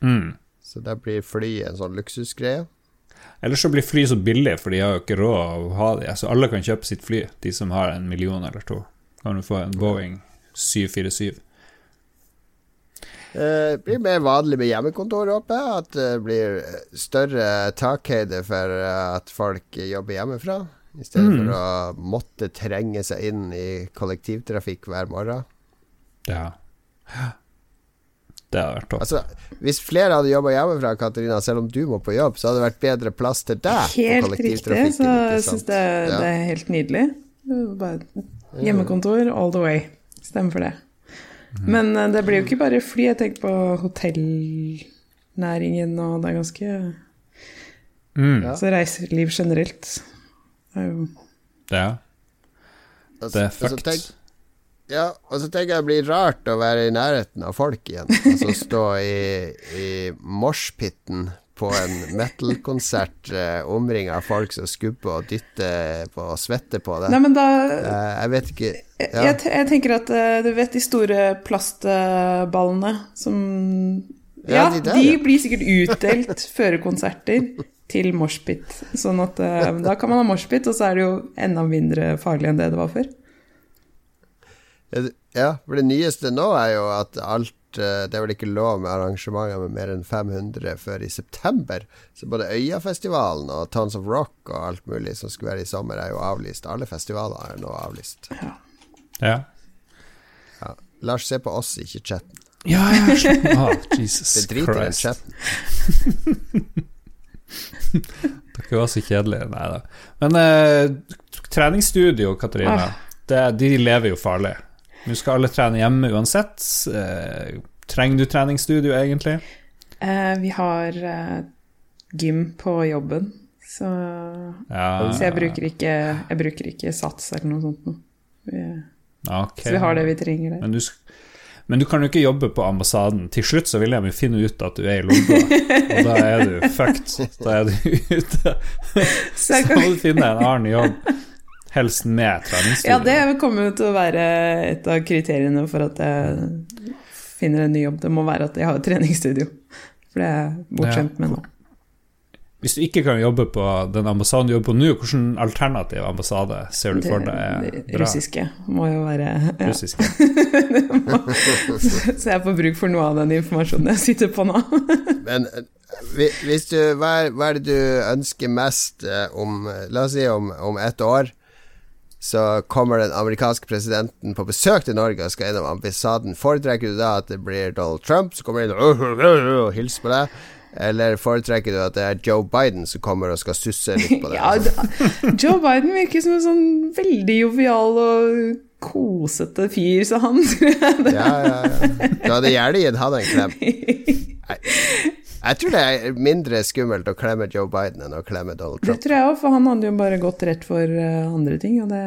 Mm. Så da blir fly en sånn luksusgreie. Eller så blir fly så billig, for de har jo ikke råd å ha det. Altså, alle kan kjøpe sitt fly, de som har en million eller to. Kan du få en Boeing 747. Det blir mer vanlig med hjemmekontor, håper jeg. At det blir større takhøyde for at folk jobber hjemmefra. I stedet mm. for å måtte trenge seg inn i kollektivtrafikk hver morgen. Ja. Det hadde vært topp. Altså, hvis flere hadde jobba hjemmefra, Katarina, selv om du må på jobb, så hadde det vært bedre plass til deg. Helt riktig, så jeg syns det, ja. det, er helt nydelig. Bare hjemmekontor all the way. Stemmer for det. Men uh, det blir jo ikke bare fly. Jeg tenker på hotellnæringen, og det er ganske mm. Så reiseliv generelt er jo Ja. Det er fucked. Ja, og så tenker jeg det blir rart å være i nærheten av folk igjen. Altså stå i, i moshpiten på en metal-konsert eh, omringa av folk som skubber og dytter på og svetter på det. Nei, men da eh, Jeg vet ikke ja. jeg, jeg, tenker at eh, du vet de store plastballene som Ja, ja de, der, de blir sikkert utdelt før konserter til moshpit. Sånn at eh, da kan man ha moshpit, og så er det jo enda mindre farlig enn det det var før. Ja, for det nyeste nå er jo at alt Eh, det er vel ikke lov med arrangementer med mer enn 500 før i september. Så både Øyafestivalen og Tons of Rock og alt mulig som skulle være i sommer, er jo avlyst. Alle festivaler er nå avlyst. Ja. ja. ja. Lars, se på oss, ikke chatten. Ja, ja. Oh, Jesus det driter i chatten. Dere var så kjedelige. Nei da. Men eh, treningsstudio, Katarina, ah. det, de lever jo farlig. Nå skal alle trene hjemme uansett. Eh, trenger du treningsstudio, egentlig? Eh, vi har eh, gym på jobben, Så, ja, så jeg, bruker ikke, jeg bruker ikke Sats eller noe sånt noe. Okay. Så vi har det vi trenger der. Men du, men du kan jo ikke jobbe på ambassaden. Til slutt så vil de finne ut at du er i London, og da er du fucked. Da er du ute. Så må du finne en annen jobb. Helst med treningsstudio. Ja, det kommer til å være et av kriteriene for at jeg finner en ny jobb. Det må være at jeg har et treningsstudio. For det er jeg bortskjemt med nå. Hvis du ikke kan jobbe på den ambassaden du jobber på nå, hvilken alternativ ambassade ser du for deg er bra? Russiske må jo være ja. Russiske. så jeg får bruk for noe av den informasjonen jeg sitter på nå. Men hvis du, hva, er, hva er det du ønsker mest eh, om La oss si om, om ett år? Så kommer den amerikanske presidenten på besøk til Norge og skal innom ambassaden. Foretrekker du da at det blir Donald Trump som kommer inn og hilser på deg? Eller foretrekker du at det er Joe Biden som kommer og skal susse litt på deg? ja, Joe Biden virker som en sånn veldig jovial og kosete fyr, så han Ja, ja, ja. Du hadde gjerne gitt han en klem. Jeg tror det er mindre skummelt å klemme Joe Biden enn å klemme Donald Trump. Det tror jeg òg, for han hadde jo bare gått rett for uh, andre ting, og det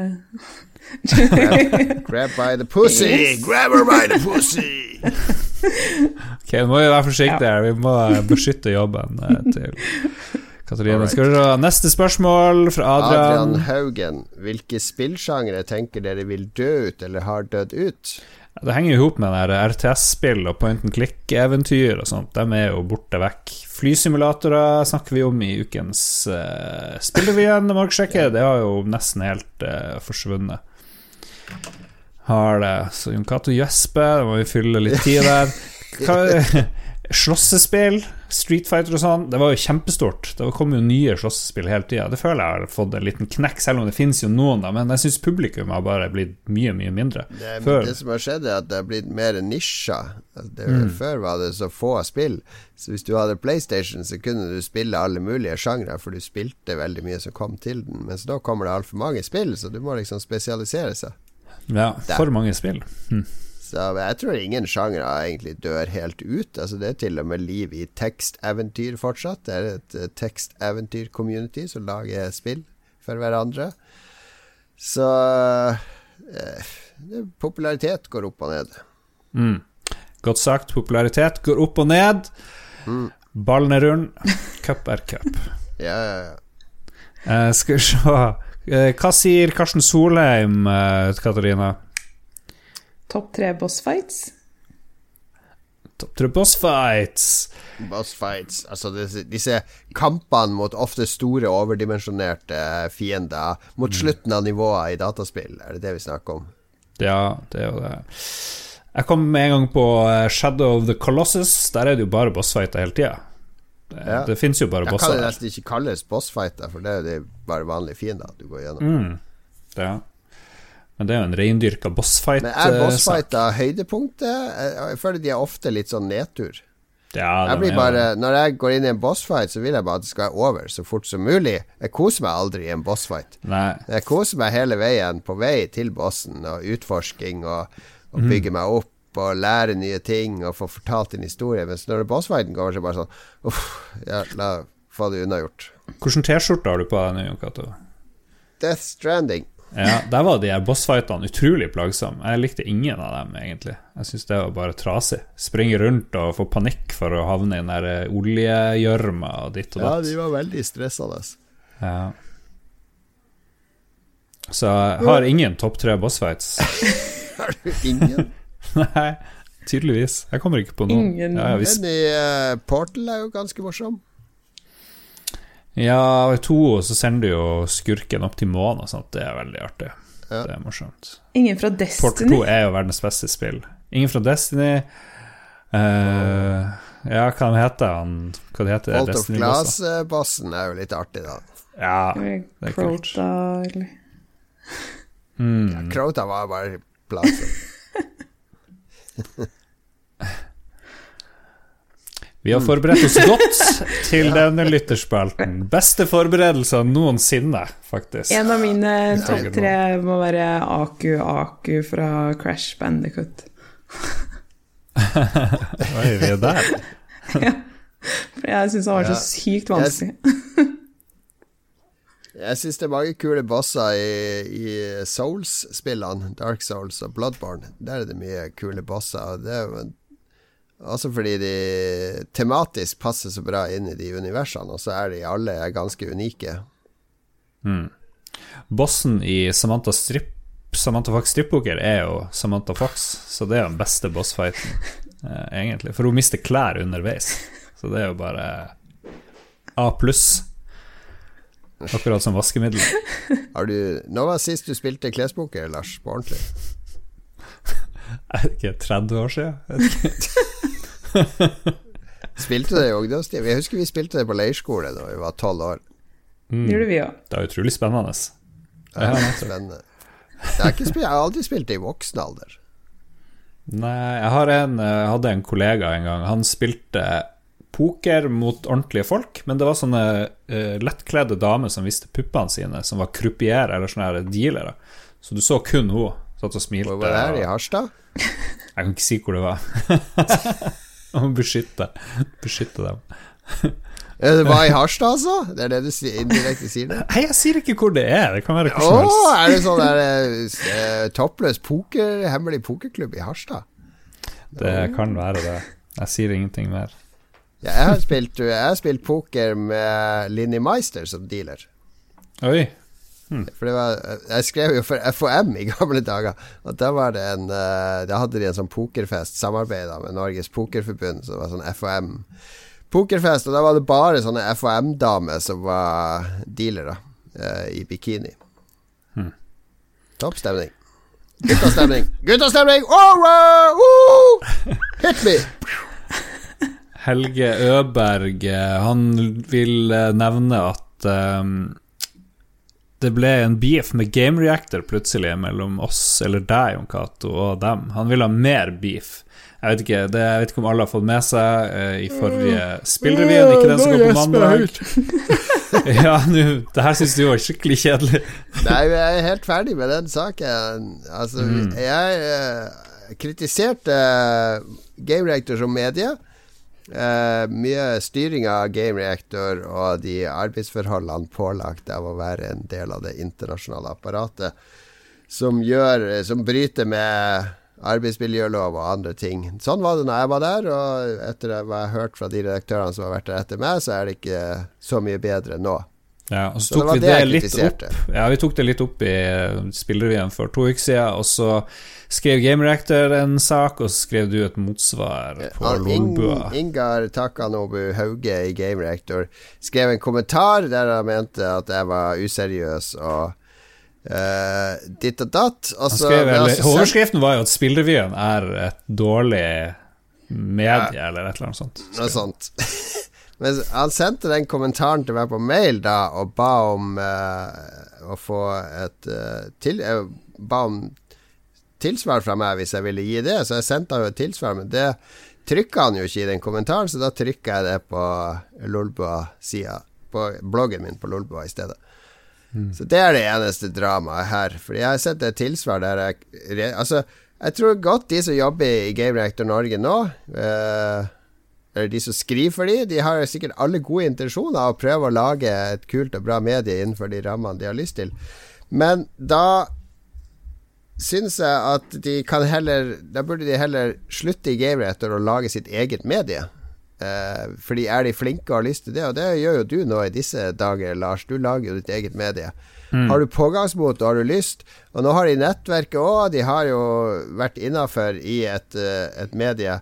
grab, grab, by the pussy! Yes. Grab her by the pussy! ok, nå må vi være forsiktige her. Vi må beskytte jobben uh, til Katarina. Skal vi se Neste spørsmål fra Adrian. Adrian Haugen. Hvilke spillsjangre tenker dere vil dø ut, eller har dødd ut? Det henger jo ihop med RTS-spill og point and click-eventyr og sånt. De er jo borte vekk. Flysimulatorer snakker vi om i ukens uh, Spillrevyen. Det har jo nesten helt uh, forsvunnet. Har det. Så Jon Cato gjesper, da må vi fylle litt tid der. Hva, slåssespill, Street Fighter og sånn, det var jo kjempestort. Det kom jo nye slåssespill hele tida. Det føler jeg har fått en liten knekk, selv om det finnes jo noen, da. Men jeg syns publikum har bare blitt mye, mye mindre. Det, det, som har skjedd, er at det har blitt mer nisja. Altså, mm. Før var det så få spill. Så hvis du hadde PlayStation, så kunne du spille alle mulige sjangre, for du spilte veldig mye som kom til den. Mens nå kommer det altfor mange spill, så du må liksom spesialisere seg. Ja, for mange spill. Hm. Så jeg tror ingen sjangre egentlig dør helt ut. Altså Det er til og med liv i teksteventyr fortsatt. Det er et uh, teksteventyr-community som lager spill for hverandre. Så eh, popularitet går opp og ned. Mm. Godt sagt. Popularitet går opp og ned. Mm. Ballen er rund. Cup er cup. ja, ja, ja. Eh, skal vi se Hva sier Karsten Solheim, Katarina? Topp tre bossfights? Topp tre bossfights. Bossfights Altså disse, disse, kampene mot ofte store, overdimensjonerte fiender mot mm. slutten av nivået i dataspill, er det det vi snakker om? Ja, det er jo det. Jeg kom med en gang på eh, Shadow of the Colossus. Der er det jo bare bossfighter hele tida. Det, ja. det fins jo bare bosser. Jeg kan det nesten ikke kalles bossfighter, for det er jo bare vanlige fiender du går gjennom. Mm. Ja. Men det er jo en reindyrka bossfight. Men er eh, bossfighter høydepunktet? Jeg føler de er ofte litt sånn nedtur. Ja, jeg blir bare, når jeg går inn i en bossfight, så vil jeg bare at det skal være over så fort som mulig. Jeg koser meg aldri i en bossfight. Nei. Jeg koser meg hele veien på vei til bossen og utforsking og, og mm. bygge meg opp og lære nye ting og få fortalt en historie. Mens når bossfighten går, så er det bare sånn Uff, ja, la få det unnagjort. Hvilken T-skjorte har du på deg nå, Cato? Death Stranding. Ja, Der var de bossfightene utrolig plagsomme. Jeg likte ingen av dem, egentlig. Jeg syns det var bare trasig. Springe rundt og få panikk for å havne i den der eh, oljegjørma og ditt og datt. Ja, de var veldig stressende. Ja. Så jeg har ingen topp tre bossfights. har du ingen? Nei, tydeligvis. Jeg kommer ikke på noen. Ingen. Ja, hvis... Men i uh, Portal er jo ganske morsom. Ja, i to så sender du jo skurken opp til månen og sånt. Det er veldig artig. Ja. Det er morsomt. Ingen fra Destiny? Port 2 er jo verdens beste spill. Ingen fra Destiny. Uh, ja, hva heter han? Hva det heter Bolt of Glass-bossen er jo litt artig, da. Ja, det er kult. Crota, eller mm. ja, Crota var bare plassen. Vi har forberedt oss godt til denne lytterspalten. Beste forberedelser noensinne, faktisk. En av mine topp tre må være Aku Aku fra Crash Bandicut. Oi, vi er der. ja. For jeg syns han var så sykt vanskelig. Jeg syns det er mange kule bosser i, i Souls-spillene. Dark Souls og Bloodborne. Der er det mye kule bosser. Det er jo også fordi de tematisk passer så bra inn i de universene, og så er de alle ganske unike. Mm. Bossen i Samantha Strip Samantha Fox strippoker er jo Samantha Fox, så det er den beste bossfighten, eh, egentlig. For hun mister klær underveis, så det er jo bare A pluss. Akkurat som vaskemiddel. Har du Nå var sist du spilte klespoker, Lars, på ordentlig? Er det ikke 30 år siden? spilte det i ungdomstida? Jeg husker vi spilte det på leirskole da vi var tolv år. Mm. Gjorde vi òg. Det er utrolig spennende. Ja, spennende. Jeg, jeg, har aldri spilt det i voksen alder. Nei, jeg har en, jeg eh, hadde en kollega en gang. Han spilte poker mot ordentlige folk, men det var sånne uh, lettkledde damer som visste puppene sine, som var croupier eller sånne dealere. Så du så kun hun satt og smilte. Hvor var det her, i Harstad? Jeg kan ikke si hvor det var. Må beskytte, beskytte dem. Det var i Harstad, altså? Det er det du indirekte sier? det? Nei, jeg sier ikke hvor det er. Det kan være hvor som helst. Er det sånn der, uh, toppløs poker, hemmelig pokerklubb i Harstad? Det kan være det. Jeg sier ingenting mer. Ja, jeg, har spilt, jeg har spilt poker med Linni Meister som dealer. Oi Hmm. For var, jeg skrev jo for FOM i gamle dager. Og da var det en uh, Da hadde de en sånn pokerfest, samarbeida med Norges Pokerforbund, så det var sånn FOM pokerfest, og da var det bare sånne FHM-damer som var dealere uh, i bikini. Hmm. Topp stemning. Guttastemning! Guttastemning! Oh, oh, Hit me! Helge Øberg, eh, han vil eh, nevne at um, det ble en beef med Game Reactor plutselig mellom oss, eller deg, Jon Cato, og dem. Han vil ha mer beef. Jeg vet ikke, det, jeg vet ikke om alle har fått med seg uh, i forrige spillrevyen, ikke den som går på mandag. ja, nu, det her syns du var skikkelig kjedelig. Nei, jeg er helt ferdig med den saken. Altså, mm. jeg uh, kritiserte Game Reactor som medie. Uh, mye styring av Game Reactor og de arbeidsforholdene pålagt av å være en del av det internasjonale apparatet, som gjør Som bryter med arbeidsmiljølov og andre ting. Sånn var det når jeg var der, og etter hva jeg har hørt fra de redaktørene som har vært der etter meg, så er det ikke så mye bedre nå. Ja, og så, så tok vi det, det litt opp Ja, vi tok det litt opp i spillerevyen for to uker siden, og så skrev Game Reactor en sak, og så skrev du et motsvar på ja, Lolbua. Ingar Takanobu Hauge i Game Reactor skrev en kommentar der han mente at jeg var useriøs og Uh, ditt og datt. Altså, overskriften var jo at Spillrevyen er et dårlig medie, ja, eller et eller annet sånt. Noe sånt. Men han sendte den kommentaren til meg på mail da, og ba om uh, å få et uh, til, ba om tilsvar fra meg hvis jeg ville gi det, så jeg sendte han jo et tilsvar, men det trykka han jo ikke i den kommentaren, så da trykka jeg det på Lolbua-sida, på bloggen min på Lolbua i stedet. Så det er det eneste dramaet her. Fordi jeg har sett et tilsvar der jeg Altså, jeg tror godt de som jobber i Game Reactor Norge nå, eh, de som skriver for de, de har sikkert alle gode intensjoner av å prøve å lage et kult og bra medie innenfor de rammene de har lyst til. Men da syns jeg at de kan heller Da burde de heller slutte i Game etter og lage sitt eget medie. Eh, fordi er de flinke og har lyst til det, og det gjør jo du nå i disse dager, Lars. Du lager jo ditt eget medie. Mm. Har du pågangsmot og har du lyst, og nå har de nettverket òg, de har jo vært innafor i et, uh, et medie.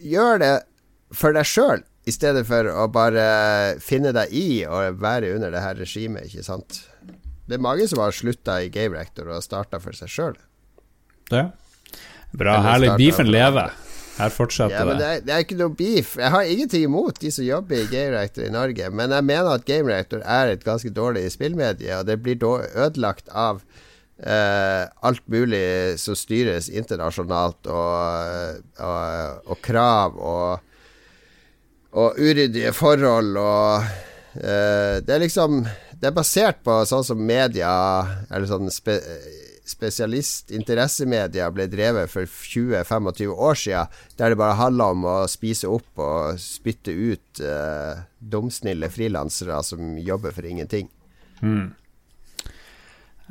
Gjør det for deg sjøl, i stedet for å bare finne deg i og være under det her regimet, ikke sant. Det er mange som har slutta i Game Rector og starta for seg sjøl. Ja. Bra. Herlig. Beefen lever. Her fortsetter ja, men det. Er, det er ikke noe beef. Jeg har ingenting imot de som jobber i Game Reactor i Norge, men jeg mener at Game Reactor er et ganske dårlig spillmedie, og det blir ødelagt av uh, alt mulig som styres internasjonalt, og, og, og krav og, og uryddige forhold og uh, Det er liksom Det er basert på sånn som media, eller sånn spe, spesialist interessemedia ble drevet for 20-25 år siden, der det bare handla om å spise opp og spytte ut uh, dumsnille frilansere som jobber for ingenting. Mm.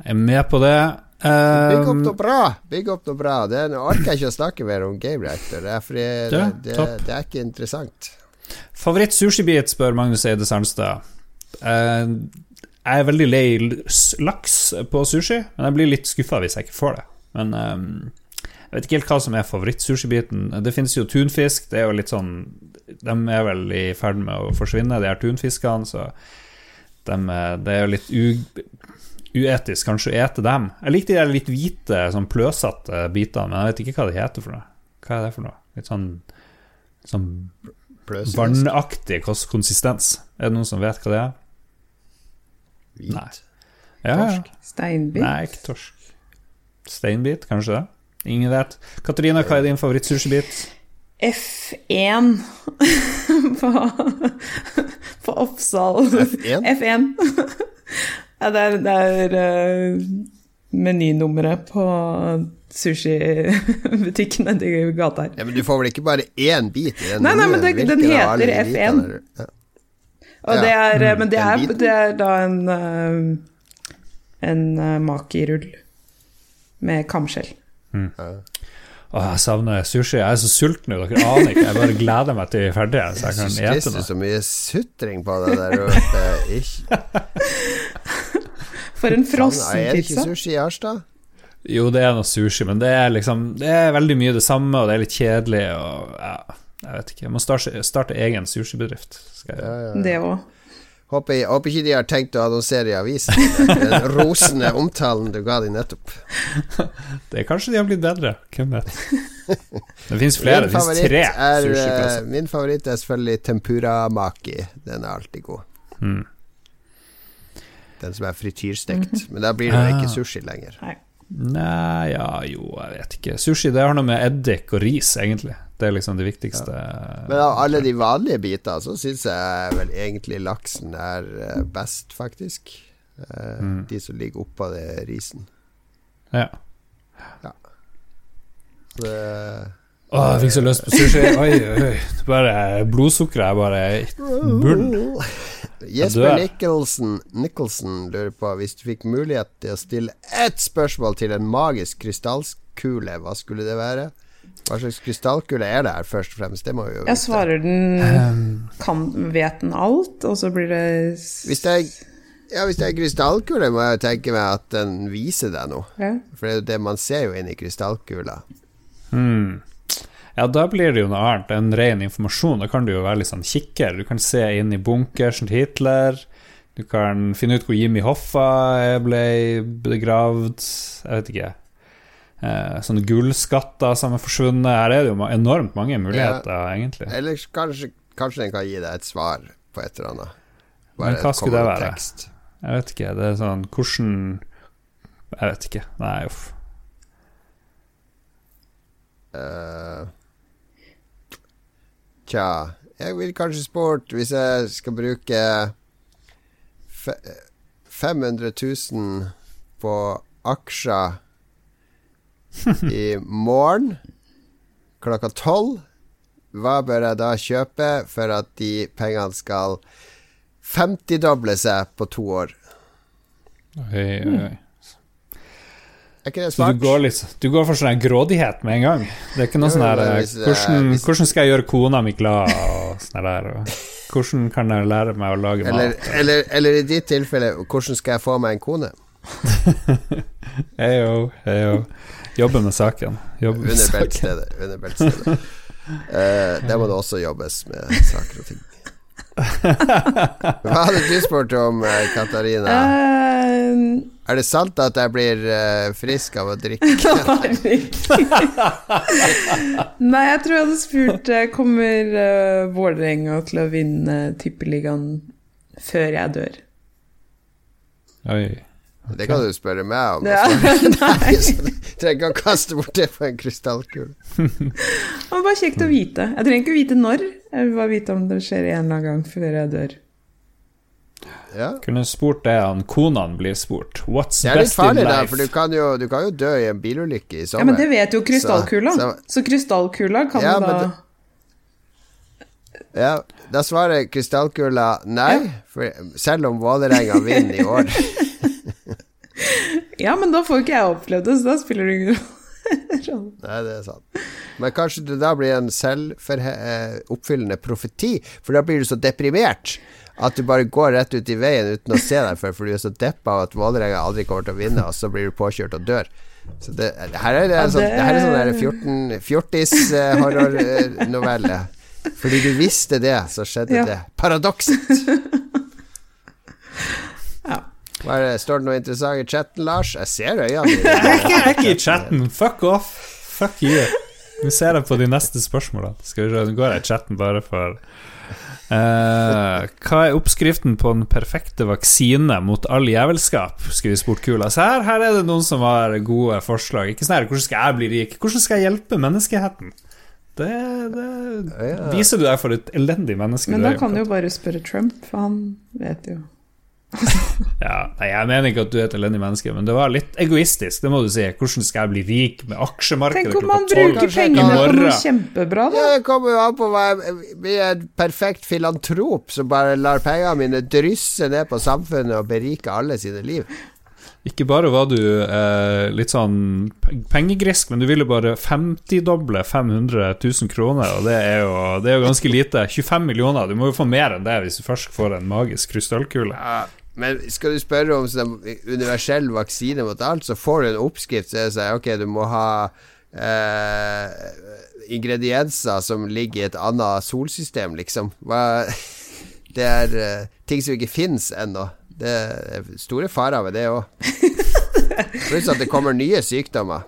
Jeg er med på det. Um, Bygg opp noe bra! Bygg opp noe bra Det orker jeg ikke å snakke mer om Game Reactor, det er, det, det, det, er ikke interessant. Favoritt sushibit, spør Magnus Eide Sandstad. Uh, jeg er veldig lei laks på sushi, men jeg blir litt skuffa hvis jeg ikke får det. Men um, jeg vet ikke helt hva som er favoritt-sushibiten. Det finnes jo tunfisk. Det er jo litt sånn De er vel i ferd med å forsvinne, de her tunfiskene, så de, det er jo litt u uetisk kanskje å ete dem. Jeg likte de litt hvite, sånn pløsete bitene, men jeg vet ikke hva de heter for noe. Hva er det for noe? Litt sånn, sånn vannaktig konsistens. Er det noen som vet hva det er? Hvit? Nei. Ja, torsk? Steinbit? Nei, ikke torsk. Steinbit, kanskje det? Ingen vet. Katarina, hva er din favoritt-sushibit? F1 på, på Oppsal. F1? F1. Ja, det er, det er uh, menynummeret på sushibutikken nedi gata her. Ja, Men du får vel ikke bare én bit i den? Nei, nei, men det, den heter F1. Ja. Og det er, mm, men det er, det er, da en uh, en uh, makirull med kamskjell. Mm. Åh, jeg savner sushi. Jeg er så sulten nå, dere aner ikke. Jeg bare gleder meg til vi er ferdige, så jeg kan ete noe. Så mye sutring på det der oppe. For en frossen pizza. Er det ikke sushi i Harstad? Jo, det er noe sushi, men det er liksom Det er veldig mye det samme, og det er litt kjedelig, og ja, jeg vet ikke. Jeg må starte, starte egen sushibedrift. Ja, ja, ja. Det òg. Håper, håper, ikke de har tenkt å annonsere i avisen. Den rosende omtalen du ga de nettopp. Det er kanskje de har blitt bedre. Hvem vet. Det fins flere. Det fins tre sushiplasser. Eh, min favoritt er selvfølgelig tempura maki. Den er alltid god. Mm. Den som er frityrstekt. Mhm. Men da blir det ikke ah. sushi lenger. Nei, ja, jo, jeg vet ikke. Sushi det har noe med eddik og ris, egentlig. Det er liksom det viktigste. Ja. Men av alle de vanlige bitene, så syns jeg vel egentlig laksen er eh, best, faktisk. Eh, mm. De som ligger oppå det risen. Ja. ja. Det Åh, jeg fikk så lyst på sushi. Oi, oi. Bare Blodsukkeret er bare i bunnen. Jesper Nicholson, Nicholson lurer på hvis du fikk mulighet til å stille ett spørsmål til en magisk krystallkule, hva skulle det være? Hva slags krystallkule er det her, først og fremst? Det må vi jo vite. Jeg svarer den ehm. kan, Vet den alt, og så blir det Hvis det er ja, hvis det er krystallkule, må jeg jo tenke meg at den viser deg noe. Ja. For det er jo det man ser jo inn i krystallkula. Hmm. Ja, da blir det jo noe annet enn ren informasjon. Da kan du jo være litt sånn kikker. Du kan se inn i bunkersen til Hitler. Du kan finne ut hvor Jimmy Hoffa ble begravd. Jeg vet ikke. Eh, sånne gullskatter som er forsvunnet. Her er det jo enormt mange muligheter, ja. egentlig. Eller kanskje, kanskje den kan gi deg et svar på et eller annet. Bare Men hva skulle det være? Tekst. Jeg vet ikke. Det er sånn Hvordan Jeg vet ikke. Nei, uff. Uh, Tja, jeg vil kanskje spurt hvis jeg skal bruke 500 000 på aksjer i morgen klokka tolv. Hva bør jeg da kjøpe for at de pengene skal 50-doble seg på to år? Oi, oi, oi. Er ikke det smart? Så du går, litt, du går for sånn grådighet med en gang? Det er ikke noe sånn her hvordan, hvordan, skal jeg gjøre kona mi glad og sånn der? Og hvordan kan jeg lære meg å lage eller, mat? Eller, eller, i ditt tilfelle, hvordan skal jeg få meg en kone? Heyo, heyo. Jobbe med saken. Jobbe med under beltestedet. Under beltestedet. uh, det må det også jobbes med saker og ting. Hva hadde du spurt om, eh, Katarina? Uh, er det sant at jeg blir uh, frisk av å drikke? Nei, jeg tror jeg hadde spurt Kommer uh, Vålerenga til å vinne Tippeligaen før jeg dør? Oi. Okay. Det kan du spørre meg om. Ja, nei. trenger ikke å kaste bort det på en krystallkule. det var bare kjekt å vite. Jeg trenger ikke å vite når. Jeg vil bare vite om det skjer en eller annen gang før jeg dør. Ja. Kunne spurt det han konaen blir spurt. What's det er litt farlig der, for du kan, jo, du kan, jo, dø i en bilulykke i sommer. Ja, Men det vet jo krystallkula. Så, så, så krystallkula kan ja, da Ja, da svarer krystallkula nei, for selv om Vålerenga vinner i år. ja, men da får ikke jeg opplevd det, så da spiller det ingen rolle. Nei, det er sant. Men kanskje det da blir en selvoppfyllende profeti, for da blir du så deprimert at du bare går rett ut i veien uten å se deg før, for du er så deppa av at Vålerenga aldri kommer til å vinne, og så blir du påkjørt og dør. Så det, her er det sånn, det her er sånn fjortis-horrornovelle. Fordi du visste det, så skjedde ja. det. Paradokset! ja. Det, står det noe interessant i chatten, Lars? Jeg ser øynene dine. Jeg er ikke i chatten. Fuck off. Fuck you. Nå ser jeg på de neste spørsmålene. Skal vi se, Nå går jeg i chatten bare for uh, Hva er oppskriften på den perfekte vaksine mot all jævelskap? Skulle vi spurt Kula. Så her, her er det noen som har gode forslag. Ikke sånn her, Hvordan skal jeg bli rik? Hvordan skal jeg hjelpe menneskeheten? Det, det ja. viser du deg for et elendig menneske. Men da kan du jo bare spørre Trump, for han vet jo. ja, nei, Jeg mener ikke at du er et elendig menneske, men det var litt egoistisk. Det må du si. Hvordan skal jeg bli rik med aksjemarkedet klokka tolv? Tenk om man bruker pengene på noe kjempebra, da. Det kommer jo an på hva jeg blir en perfekt filantrop som bare lar pengene mine drysse ned på samfunnet og berike alle sine liv. Ikke bare var du eh, litt sånn pengegrisk, men du ville bare 50-doble 500 000 kroner, og det er, jo, det er, jo, ganske lite. 25 millioner, du må jo få mer enn det hvis du først får en magisk krystallkule. Men skal du spørre om sånn universell vaksine mot alt, så får du en oppskrift som sier ok, du må ha eh, ingredienser som ligger i et annet solsystem, liksom. Hva, det er eh, ting som ikke finnes ennå. Det er store farer ved det òg. Pluss at det kommer nye sykdommer.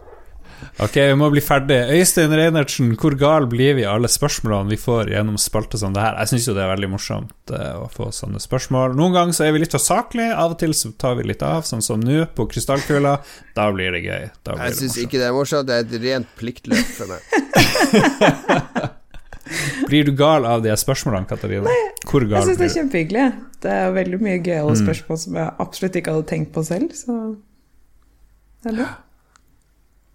Ok, vi må bli ferdig. Øystein Reinertsen, hvor gal blir vi alle spørsmålene vi får gjennom spalte som det her? Jeg syns jo det er veldig morsomt uh, å få sånne spørsmål. Noen ganger så er vi litt for saklige, av og til så tar vi litt av, sånn som nå, på krystallkula. Da blir det gøy. Blir jeg syns ikke det er morsomt, det er et rent pliktløp for meg. Blir du gal av de spørsmålene, Katarina? Nei, Hvor gal jeg syns det er kjempehyggelig. Det er veldig mye gøyale mm. spørsmål som jeg absolutt ikke hadde tenkt på selv, så det er bra.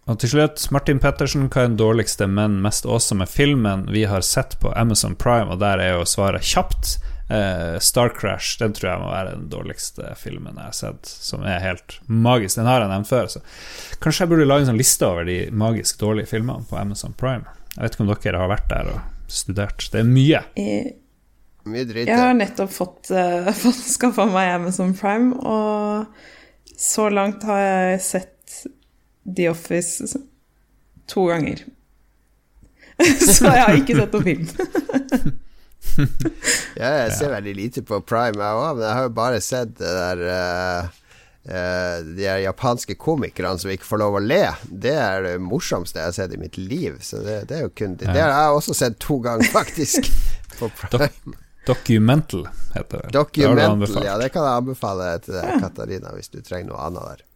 Og til slutt, Martin Pettersen, hva er den dårligste, men mest awesome filmen vi har sett på Amazon Prime? Og der er jo svaret kjapt. Eh, Star Crash, den tror jeg må være den dårligste filmen jeg har sett, som er helt magisk. Den har jeg nevnt før, så kanskje jeg burde lage en sånn liste over de magisk dårlige filmene på Amazon Prime. Jeg vet ikke om dere har vært der og studert. Det er mye. Mye dritt. Jeg har nettopp fått, uh, fått skaffa meg Amazon Prime, og så langt har jeg sett The Office to ganger. så jeg har ikke sett noen film. ja, jeg ser veldig lite på Prime, jeg òg, men jeg har jo bare sett det der uh, Uh, de japanske komikerne som ikke får lov å le, det er det morsomste jeg har sett i mitt liv. Så det, det er jo kun Det, det har jeg også sett to ganger, faktisk. på Prime. Documental heter det. Documental, det ja. Det kan jeg anbefale til deg, Katarina, hvis du trenger noe annet der.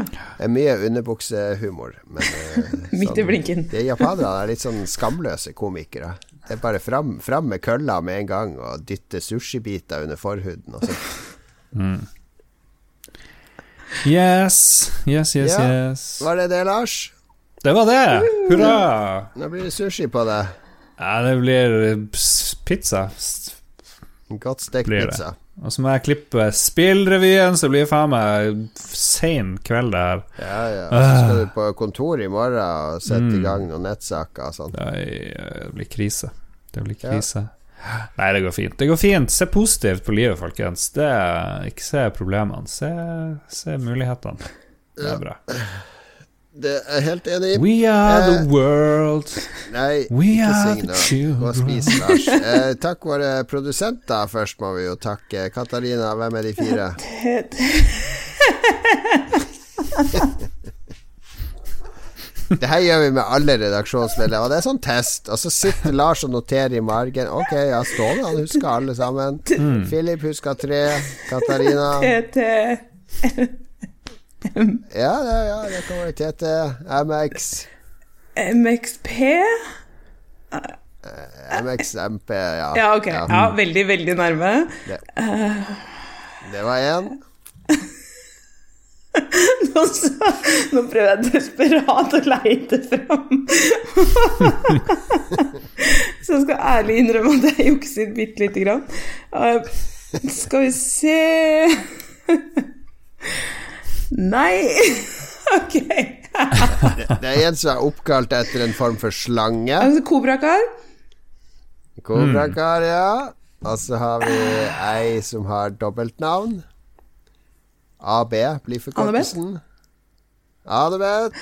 Ja. Det er mye underbuksehumor. Men, uh, Midt i sånn, blinken. de japanerne er litt sånn skamløse komikere. Det er bare fram, fram med kølla med en gang og dytte sushibiter under forhuden og sånn. Mm. Yes, yes, yes, ja. yes. Var det det, Lars? Det var det. Hurra. Nå blir det sushi på det. Ja, det blir pizza. Godt stekt pizza. Og så må jeg klippe spillrevyen, så blir det faen meg sein kveld det her. Ja, ja. Så skal du på kontor i morgen og sette mm. i gang noen nettsaker og sånt. Det blir krise. Det blir krise. Ja. Nei, det går fint. Det går fint. Se positivt på livet, folkens. Det, ikke se problemene. Se, se mulighetene. Det er bra. Det er jeg helt enig i. We are eh, the world. Nei, We ikke sing nå. Gå og spis, Lars. Eh, takk våre produsenter først, må vi jo takke. Katarina, hvem er de fire? Det her gjør vi med alle redaksjonsmedlemmer. Det er sånn test. Og så sitter Lars og noterer i margen. Ok, ja, Ståle han husker alle sammen. Mm. Philip husker tre. Katarina Ja, det, ja, det kan være TT. MX. MXP? MXMP, ja. Ja, ok. Ja. ja veldig, veldig nærme. Det, det var én. Nå, så, nå, prøver jeg desperat å leite fram. så jeg skal ærlig innrømme at jeg jukser bitte lite grann. Uh, skal vi se Nei. ok. det er en som er oppkalt etter en form for slange. Altså, Kobrakar. Kobrakar, ja. Og så har vi ei som har dobbeltnavn. AB blir forkortelsen. Adebet.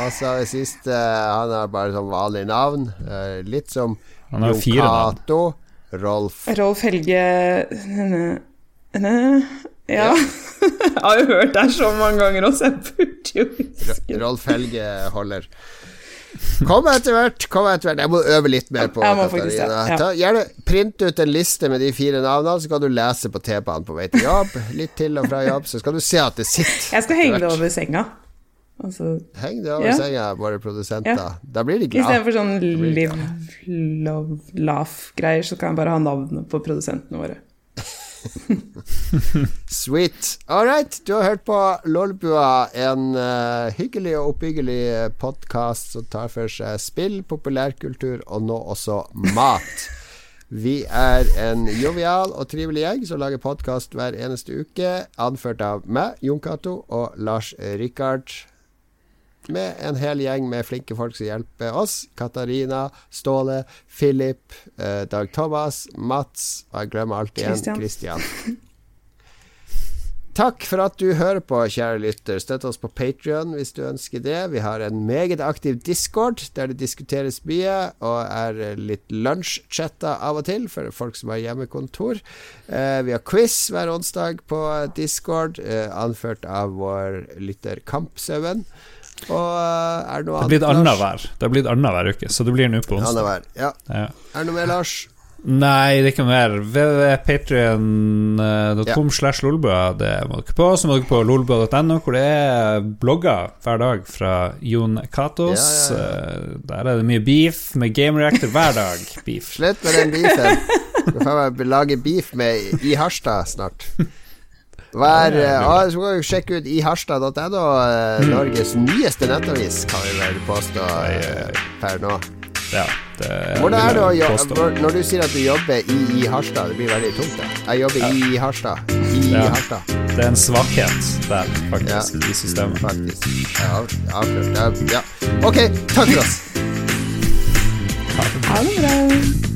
Og så har vi siste Han har bare sånn vanlig navn. Eh, litt som Jon Cato. Rolf Rolf Helge Ja. jeg har jo hørt deg så mange ganger også, jeg burde jo huske Rolf Helge holder. Kom etter hvert. Kom etter hvert. Jeg må øve litt mer på Katarina. Ja. gjerne print ut en liste med de fire navnene, så kan du lese på T-banen på vei til jobb. Litt til og fra jobb, så skal du se at det sitter. Jeg skal henge det over senga. Altså, Heng det over ja. senga, våre produsenter. Ja. Da blir de glad. Istedenfor sånn live, love, laugh-greier, så kan jeg bare ha navnet på produsentene våre. Sweet. All right, du har hørt på Lolbua, en uh, hyggelig og oppbyggelig podkast som tar for seg spill, populærkultur og nå også mat. Vi er en jovial og trivelig gjeng som lager podkast hver eneste uke, anført av meg, Jon Cato, og Lars Rikard med en hel gjeng med flinke folk som hjelper oss. Katarina, Ståle, Philip, eh, Dag Thomas, Mats og jeg glemmer alltid igjen Christian. Takk for at du hører på, kjære lytter. Støtt oss på Patrion hvis du ønsker det. Vi har en meget aktiv Discord der det diskuteres mye, og er litt lunsjchatta av og til for folk som har hjemmekontor. Eh, vi har quiz hver onsdag på Discord, eh, anført av vår lytter Kampsauen. Og eh, er det noe annet? Det blir annenhver. Det har blitt annenhver uke, så det blir nå på onsdag. Ja. ja. Er det noe mer, Lars? Nei, det er ikke noe mer. www.patrion.com slash lolbua. Det må dere på. Så må dere på lolbua.no, hvor det er blogger hver dag fra Jon Katos. Ja, ja, eh, Der er det mye beef med Game Reactor hver dag. Beef. Slutt med den beefen. Du får lage beef med i Harstad snart. Hver, ja, så må du sjekke ut iharstad.no, eh, Norges nyeste nettavis, kan vi vel påstå eh, per nå. Ja, det Hvordan er det å jobbe Når du sier at du jobber i, i Harstad, det blir veldig tungt, det. Jeg jobber ja. i Harstad. I ja. Harstad. Det er en svakhet der, faktisk, ja. i systemet. Faktisk. Ja, avklart. Ja. Ok, takk for oss. Ha det bra.